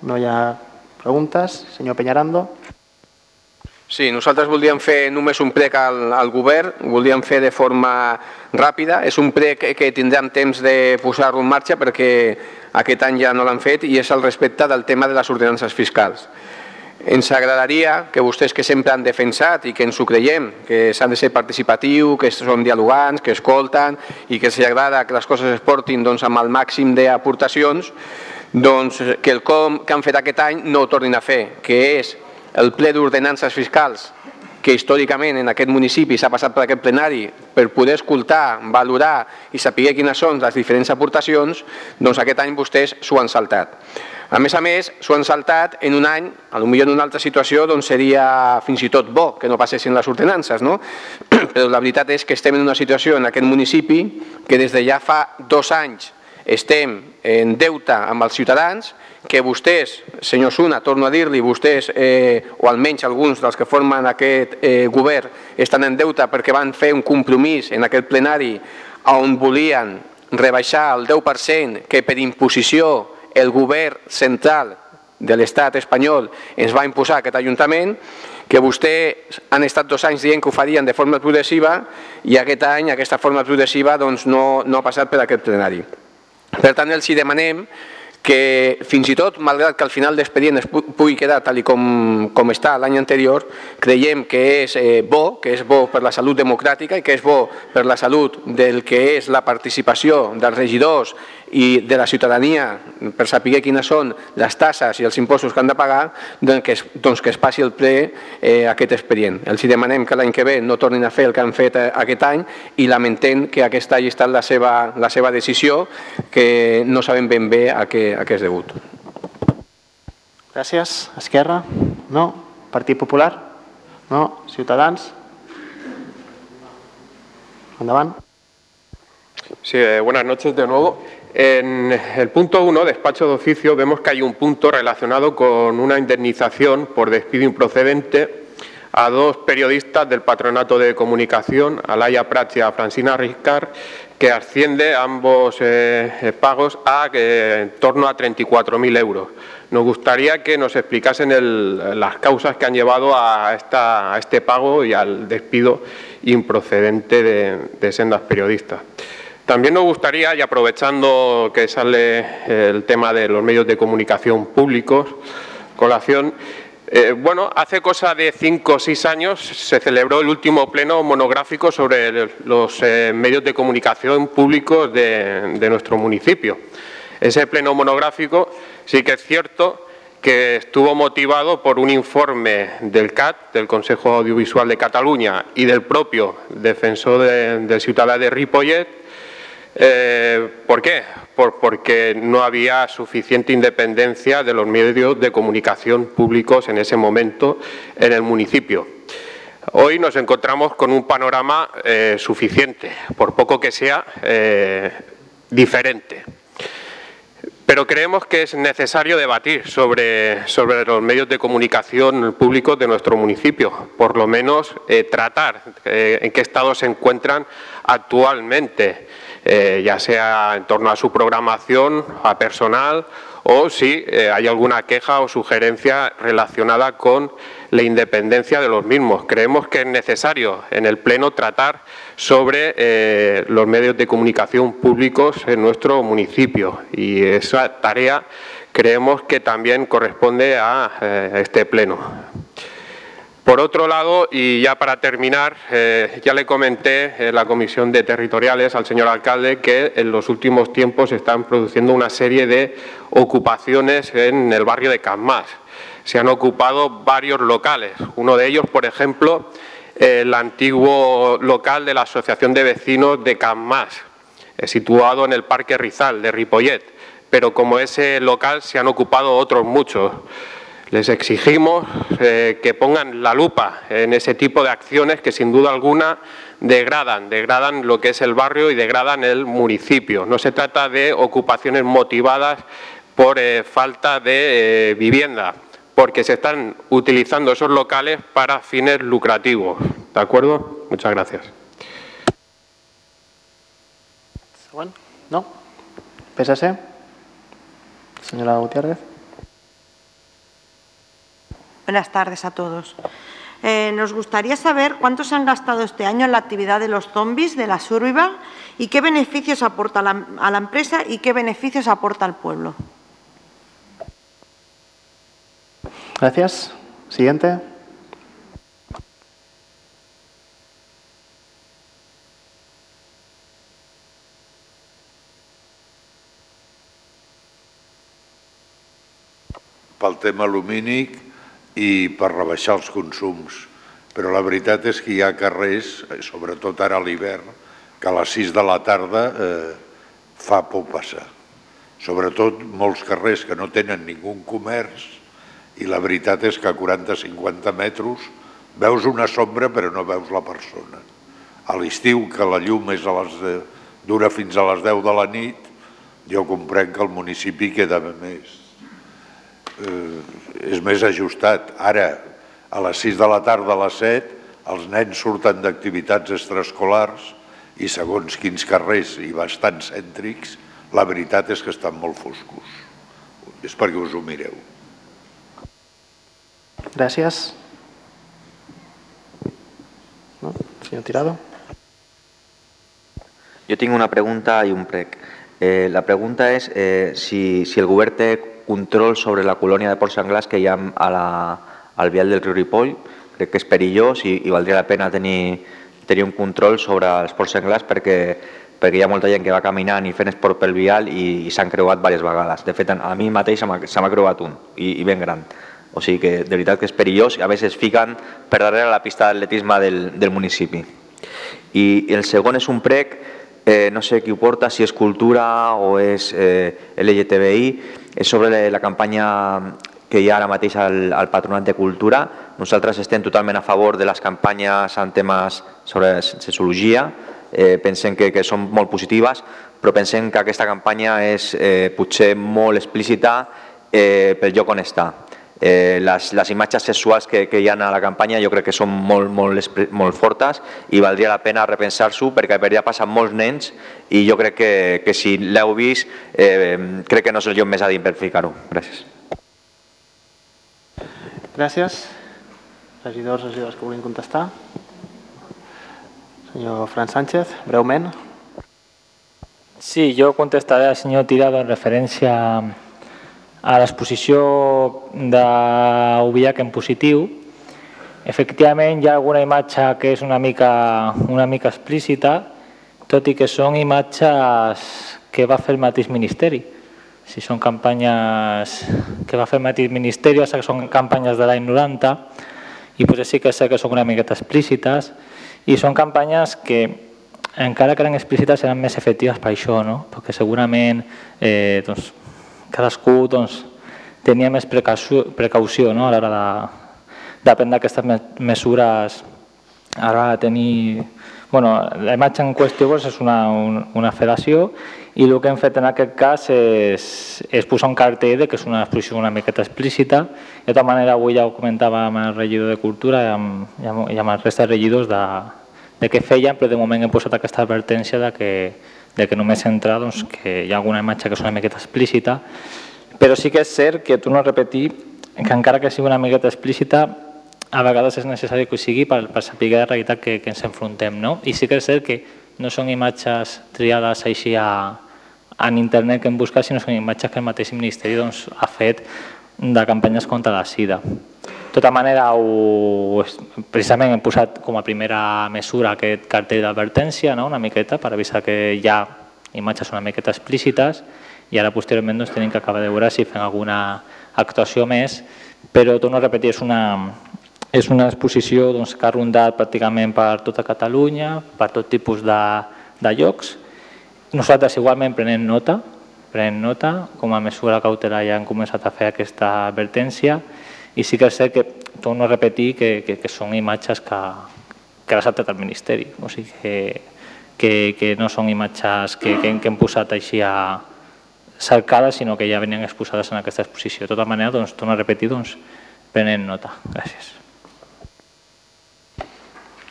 no hi ha preguntes. Senyor Peñarando. Sí, nosaltres voldríem fer només un prec al, al govern, voldríem fer de forma ràpida. És un prec que tindrem temps de posar-lo en marxa perquè aquest any ja no l'han fet i és al respecte del tema de les ordenances fiscals. Ens agradaria que vostès que sempre han defensat i que ens ho creiem, que s'han de ser participatiu, que són dialogants, que escolten i que els agrada que les coses es portin doncs, amb el màxim d'aportacions, doncs que el com que han fet aquest any no ho tornin a fer, que és el ple d'ordenances fiscals que històricament en aquest municipi s'ha passat per aquest plenari per poder escoltar, valorar i saber quines són les diferents aportacions, doncs aquest any vostès s'ho han saltat. A més a més, s'ho han saltat en un any, potser en una altra situació doncs seria fins i tot bo que no passessin les ordenances, no? però la veritat és que estem en una situació en aquest municipi que des de ja fa dos anys estem en deute amb els ciutadans que vostès, senyor Suna, torno a dir-li, vostès, eh, o almenys alguns dels que formen aquest eh, govern, estan en deute perquè van fer un compromís en aquest plenari on volien rebaixar el 10% que per imposició el govern central de l'estat espanyol ens va imposar aquest Ajuntament, que vostès han estat dos anys dient que ho farien de forma progressiva i aquest any aquesta forma progressiva doncs, no, no ha passat per aquest plenari. Per tant, els demanem que fins i tot, malgrat que al final d'expedient es pugui quedar tal com, com està l'any anterior, creiem que és eh, bo, que és bo per la salut democràtica i que és bo per la salut del que és la participació dels regidors i de la ciutadania per saber quines són les tasses i els impostos que han de pagar, doncs que es, doncs que es passi el ple eh, aquest expedient. Els demanem que l'any que ve no tornin a fer el que han fet eh, aquest any i lamentem que aquesta hagi estat la seva, la seva decisió, que no sabem ben bé a què, a què és degut. Gràcies. Esquerra? No. Partit Popular? No. Ciutadans? Endavant. Sí, eh, buenas noches de nuevo. En el punto 1, despacho de oficio, vemos que hay un punto relacionado con una indemnización por despido improcedente a dos periodistas del Patronato de Comunicación, Alaya Prats y a Francina Riscar, que asciende ambos eh, pagos a eh, en torno a 34.000 euros. Nos gustaría que nos explicasen las causas que han llevado a, a, este pago y al despido improcedente de, de sendas periodistas. También nos gustaría, y aprovechando que sale el tema de los medios de comunicación públicos, colación, eh, bueno, hace cosa de cinco o seis años se celebró el último pleno monográfico sobre los eh, medios de comunicación públicos de, nuestro municipio. Ese pleno monográfico sí que es cierto que estuvo motivado por un informe del CAT, del Consejo Audiovisual de Cataluña, y del propio defensor de, del ciudadano de Ripollet. Eh, ¿Por qué? por, porque no había suficiente independencia de los medios de comunicación públicos en ese momento en el municipio. Hoy nos encontramos con un panorama eh, suficiente, por poco que sea eh, diferente. Pero creemos que es necesario debatir sobre, sobre, los medios de comunicación públicos de nuestro municipio, por lo menos tratar en qué estado se encuentran actualmente eh, ya sea en torno a su programación, a personal o si eh, hay alguna queja o sugerencia relacionada con la independencia de los mismos. Creemos que es necesario en el Pleno tratar sobre eh, los medios de comunicación públicos en nuestro municipio y esa tarea creemos que también corresponde a este Pleno. Por otro lado, y ya para terminar, eh, ya le comenté en la Comisión de Territoriales al señor alcalde que en los últimos tiempos se están produciendo una serie de ocupaciones en el barrio de Camas. Se han ocupado varios locales. Uno de ellos, por ejemplo, el antiguo local de la Asociación de Vecinos de Camas, eh, situado en el Parque Rizal de Ripollet. Pero como ese local se han ocupado otros muchos. Les exigimos eh, que pongan la lupa en ese tipo de acciones que sin duda alguna degradan, degradan lo que es el barrio y degradan el municipio. No se trata de ocupaciones motivadas por eh, falta de eh, vivienda, porque se están utilizando esos locales para fines lucrativos. ¿De acuerdo? Muchas gracias. ¿No? ¿PSC? Señora Gutiérrez. Buenas tardes a todos. Eh, nos gustaría saber cuánto se han gastado este año en la actividad de los zombies de la Survival y qué beneficios aporta la, a la empresa y qué beneficios aporta al pueblo. Gracias. Siguiente. pel tema lumínic i per rebaixar els consums. Però la veritat és que hi ha carrers, eh, sobretot ara a l'hivern, que a les 6 de la tarda eh, fa por passar. Sobretot molts carrers que no tenen ningú comerç i la veritat és que a 40-50 metres veus una sombra però no veus la persona. A l'estiu, que la llum és a les de, dura fins a les 10 de la nit, jo comprenc que el municipi queda més, eh, és més ajustat. Ara, a les 6 de la tarda, a les 7, els nens surten d'activitats extraescolars i segons quins carrers i bastant cèntrics, la veritat és que estan molt foscos. És perquè us ho mireu. Gràcies. No? Senyor Tirado. Jo tinc una pregunta i un prec. Eh, la pregunta és eh, si, si el govern té control sobre la colònia de porcs senglars que hi ha a la, al vial del riu Ripoll. Crec que és perillós i, i valdria la pena tenir, tenir un control sobre els porcs senglars perquè, perquè hi ha molta gent que va caminant i fent esport pel vial i, i s'han creuat diverses vegades. De fet, a mi mateix se m'ha creuat un, i, i ben gran. O sigui que de veritat que és perillós i a vegades es fiquen per darrere la pista d'atletisme del, del municipi. I, el segon és un prec, eh, no sé qui ho porta, si és cultura o és eh, LGTBI, és sobre la campanya que hi ha ara mateix al, al Patronat de Cultura. Nosaltres estem totalment a favor de les campanyes en temes sobre sexologia, eh, pensem que, que són molt positives, però pensem que aquesta campanya és eh, potser molt explícita eh, pel lloc on està eh, les, les imatges sexuals que, que hi ha a la campanya jo crec que són molt, molt, molt fortes i valdria la pena repensar-s'ho perquè per allà passen molts nens i jo crec que, que si l'heu vist eh, crec que no és el lloc més adient per ficar-ho. Gràcies. Gràcies. Regidors, regidors que vulguin contestar. Senyor Fran Sánchez, breument. Sí, jo contestaré al senyor Tirado en referència a a l'exposició d'Ubiac en positiu, efectivament hi ha alguna imatge que és una mica, una mica explícita, tot i que són imatges que va fer el mateix Ministeri. Si són campanyes que va fer el mateix Ministeri, o sigui són campanyes de l'any 90, i potser sí que sé que són una miqueta explícites, i són campanyes que encara que eren explícites eren més efectives per això, no? perquè segurament eh, doncs, cadascú doncs, tenia més precaució, no? a l'hora de, de prendre aquestes mesures a l'hora de tenir... Bueno, la imatge en qüestió doncs, és una, una federació i el que hem fet en aquest cas és, és posar un cartell de que és una exposició una miqueta explícita. De tota manera, avui ja ho comentava amb el regidor de Cultura i amb, i amb, i amb els restes de regidors de, de què feien, però de moment hem posat aquesta advertència de que, de que només entra doncs, que hi ha alguna imatge que és una miqueta explícita, però sí que és cert que tu no repetir que encara que sigui una miqueta explícita, a vegades és necessari que ho sigui per, per saber la realitat que, que ens enfrontem. No? I sí que és cert que no són imatges triades així a, en internet que hem buscat, sinó són imatges que el mateix Ministeri doncs, ha fet de campanyes contra la sida. Tota manera, ho, precisament hem posat com a primera mesura aquest cartell d'advertència, no? una miqueta, per avisar que hi ha imatges una miqueta explícites i ara posteriorment doncs, tenim que acabar de veure si fem alguna actuació més, però torno a repetir, és una, és una exposició doncs, que ha rondat pràcticament per tota Catalunya, per tot tipus de, de llocs. Nosaltres igualment prenem nota, prenem nota, com a mesura cautelar ja hem començat a fer aquesta advertència i sí que és cert que torno a repetir que, que, que són imatges que, que les ha tret el Ministeri, o sigui que, que, que no són imatges que, que, que hem posat així a cercades, sinó que ja venien exposades en aquesta exposició. De tota manera, doncs, torno a repetir, doncs, prenen nota. Gràcies.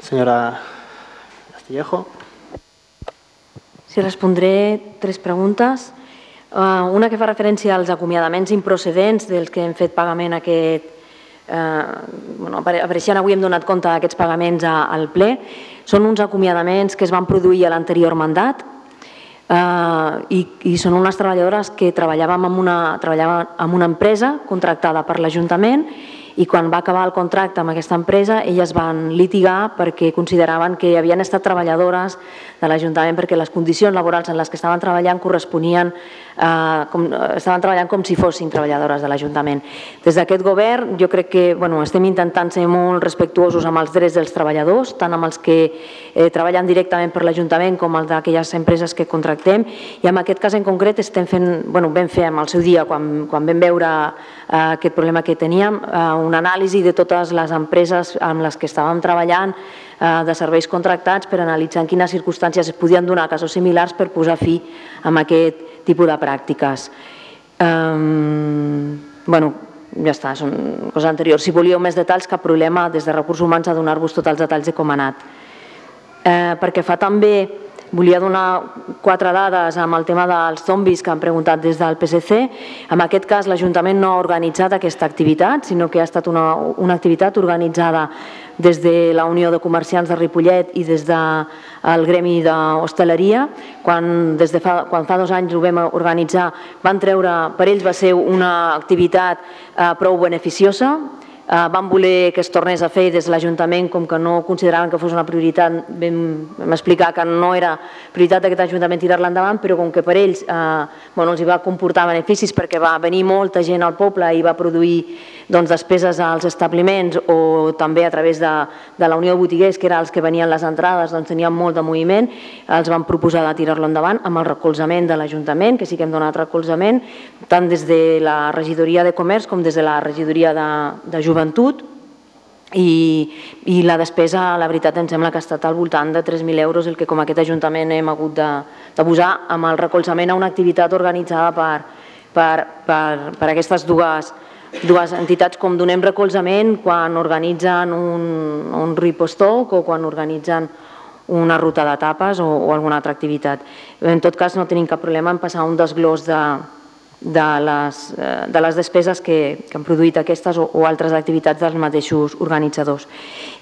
Senyora Castillejo. Sí, respondré tres preguntes. Uh, una que fa referència als acomiadaments improcedents dels que hem fet pagament aquest... Uh, bueno, apareixen avui hem donat compte d'aquests pagaments a, al ple. Són uns acomiadaments que es van produir a l'anterior mandat uh, i, i són unes treballadores que treballàvem en una, treballaven en una empresa contractada per l'Ajuntament i quan va acabar el contracte amb aquesta empresa elles van litigar perquè consideraven que havien estat treballadores de l'Ajuntament perquè les condicions laborals en les que estaven treballant corresponien, eh, com, estaven treballant com si fossin treballadores de l'Ajuntament. Des d'aquest govern jo crec que bueno, estem intentant ser molt respectuosos amb els drets dels treballadors, tant amb els que eh, treballen directament per l'Ajuntament com els d'aquelles empreses que contractem i en aquest cas en concret estem fent, bueno, vam fer amb el seu dia quan, quan vam veure eh, aquest problema que teníem, eh, una anàlisi de totes les empreses amb les que estàvem treballant eh, de serveis contractats per analitzar en quines circumstàncies es podien donar casos similars per posar fi a aquest tipus de pràctiques. Um, bueno, ja està, són coses anteriors. Si volíeu més detalls, cap problema, des de Recursos Humans a donar-vos tots els detalls de com ha anat. Eh, perquè fa també Volia donar quatre dades amb el tema dels zombis que han preguntat des del PSC. En aquest cas, l'Ajuntament no ha organitzat aquesta activitat, sinó que ha estat una, una activitat organitzada des de la Unió de Comerciants de Ripollet i des del de Gremi d'Hostaleria. Quan, des de fa, quan fa dos anys ho vam organitzar, van treure, per ells va ser una activitat eh, prou beneficiosa, Eh, vam voler que es tornés a fer des de l'Ajuntament, com que no consideraven que fos una prioritat, vam, vam explicar que no era prioritat d'aquest Ajuntament tirar-la endavant, però com que per ells eh, bueno, els hi va comportar beneficis perquè va venir molta gent al poble i va produir doncs, despeses als establiments o també a través de, de la Unió de Botiguers, que eren els que venien les entrades, doncs tenien molt de moviment, els van proposar de tirar-lo endavant amb el recolzament de l'Ajuntament, que sí que hem donat recolzament, tant des de la regidoria de comerç com des de la regidoria de, de joventut, i, i la despesa, la veritat, em sembla que ha estat al voltant de 3.000 euros el que com aquest Ajuntament hem hagut de, de posar amb el recolzament a una activitat organitzada per, per, per, per aquestes dues, dues entitats com donem recolzament quan organitzen un, un ripostoc o quan organitzen una ruta de tapes o, o alguna altra activitat. En tot cas, no tenim cap problema en passar un desglós de, de, les, eh, de les despeses que, que han produït aquestes o, o altres activitats dels mateixos organitzadors.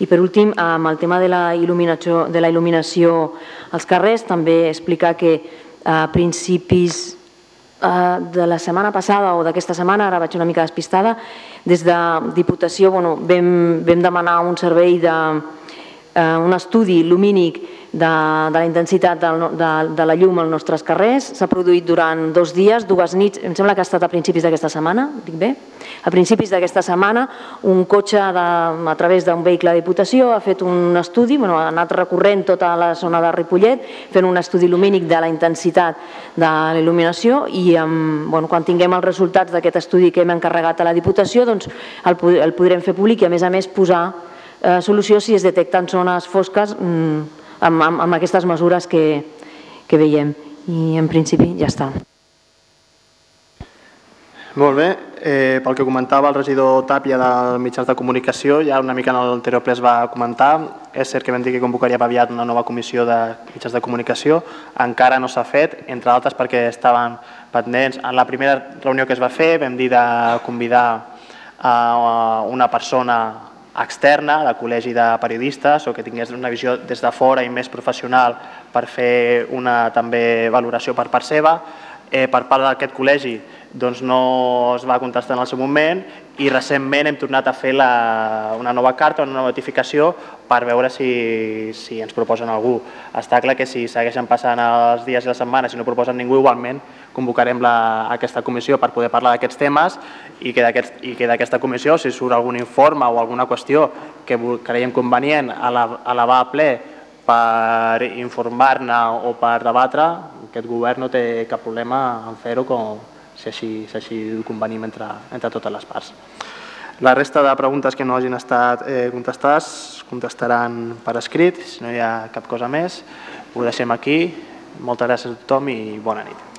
I per últim, amb el tema de la il·luminació, de la il·luminació als carrers, també explicar que a principis Eh, de la setmana passada o d'aquesta setmana, ara vaig una mica despistada, des de Diputació bueno, vam, vam demanar un servei de, eh, un estudi lumínic de, de la intensitat de, de, de la llum als nostres carrers. S'ha produït durant dos dies, dues nits, em sembla que ha estat a principis d'aquesta setmana, dic bé? A principis d'aquesta setmana, un cotxe de, a través d'un vehicle de Diputació ha fet un estudi, bueno, ha anat recorrent tota la zona de Ripollet, fent un estudi lumínic de la intensitat de la il·luminació i amb, bueno, quan tinguem els resultats d'aquest estudi que hem encarregat a la Diputació, doncs el, el podrem fer públic i a més a més posar eh, solució si es detecten zones fosques mm, amb, amb, amb aquestes mesures que, que veiem. I en principi ja està. Molt bé. Eh, pel que comentava el regidor Tàpia del mitjans de comunicació, ja una mica en l'anterior ple es va comentar, és cert que vam dir que convocaria aviat una nova comissió de mitjans de comunicació, encara no s'ha fet, entre altres perquè estaven pendents. En la primera reunió que es va fer vam dir de convidar a una persona externa, de col·legi de periodistes, o que tingués una visió des de fora i més professional per fer una també valoració per part seva. Eh, per part d'aquest col·legi doncs no es va contestar en el seu moment i recentment hem tornat a fer la, una nova carta, una nova notificació per veure si, si ens proposen algú. Està clar que si segueixen passant els dies i les setmanes i no proposen ningú, igualment convocarem la, aquesta comissió per poder parlar d'aquests temes i que d'aquesta comissió, si surt algun informe o alguna qüestió que creiem convenient elevar a ple per informar-ne o per debatre, aquest govern no té cap problema en fer-ho com, si així, si així ho convenim entre, entre totes les parts. La resta de preguntes que no hagin estat eh, contestades contestaran per escrit, si no hi ha cap cosa més. Ho deixem aquí. Moltes gràcies a tothom i bona nit.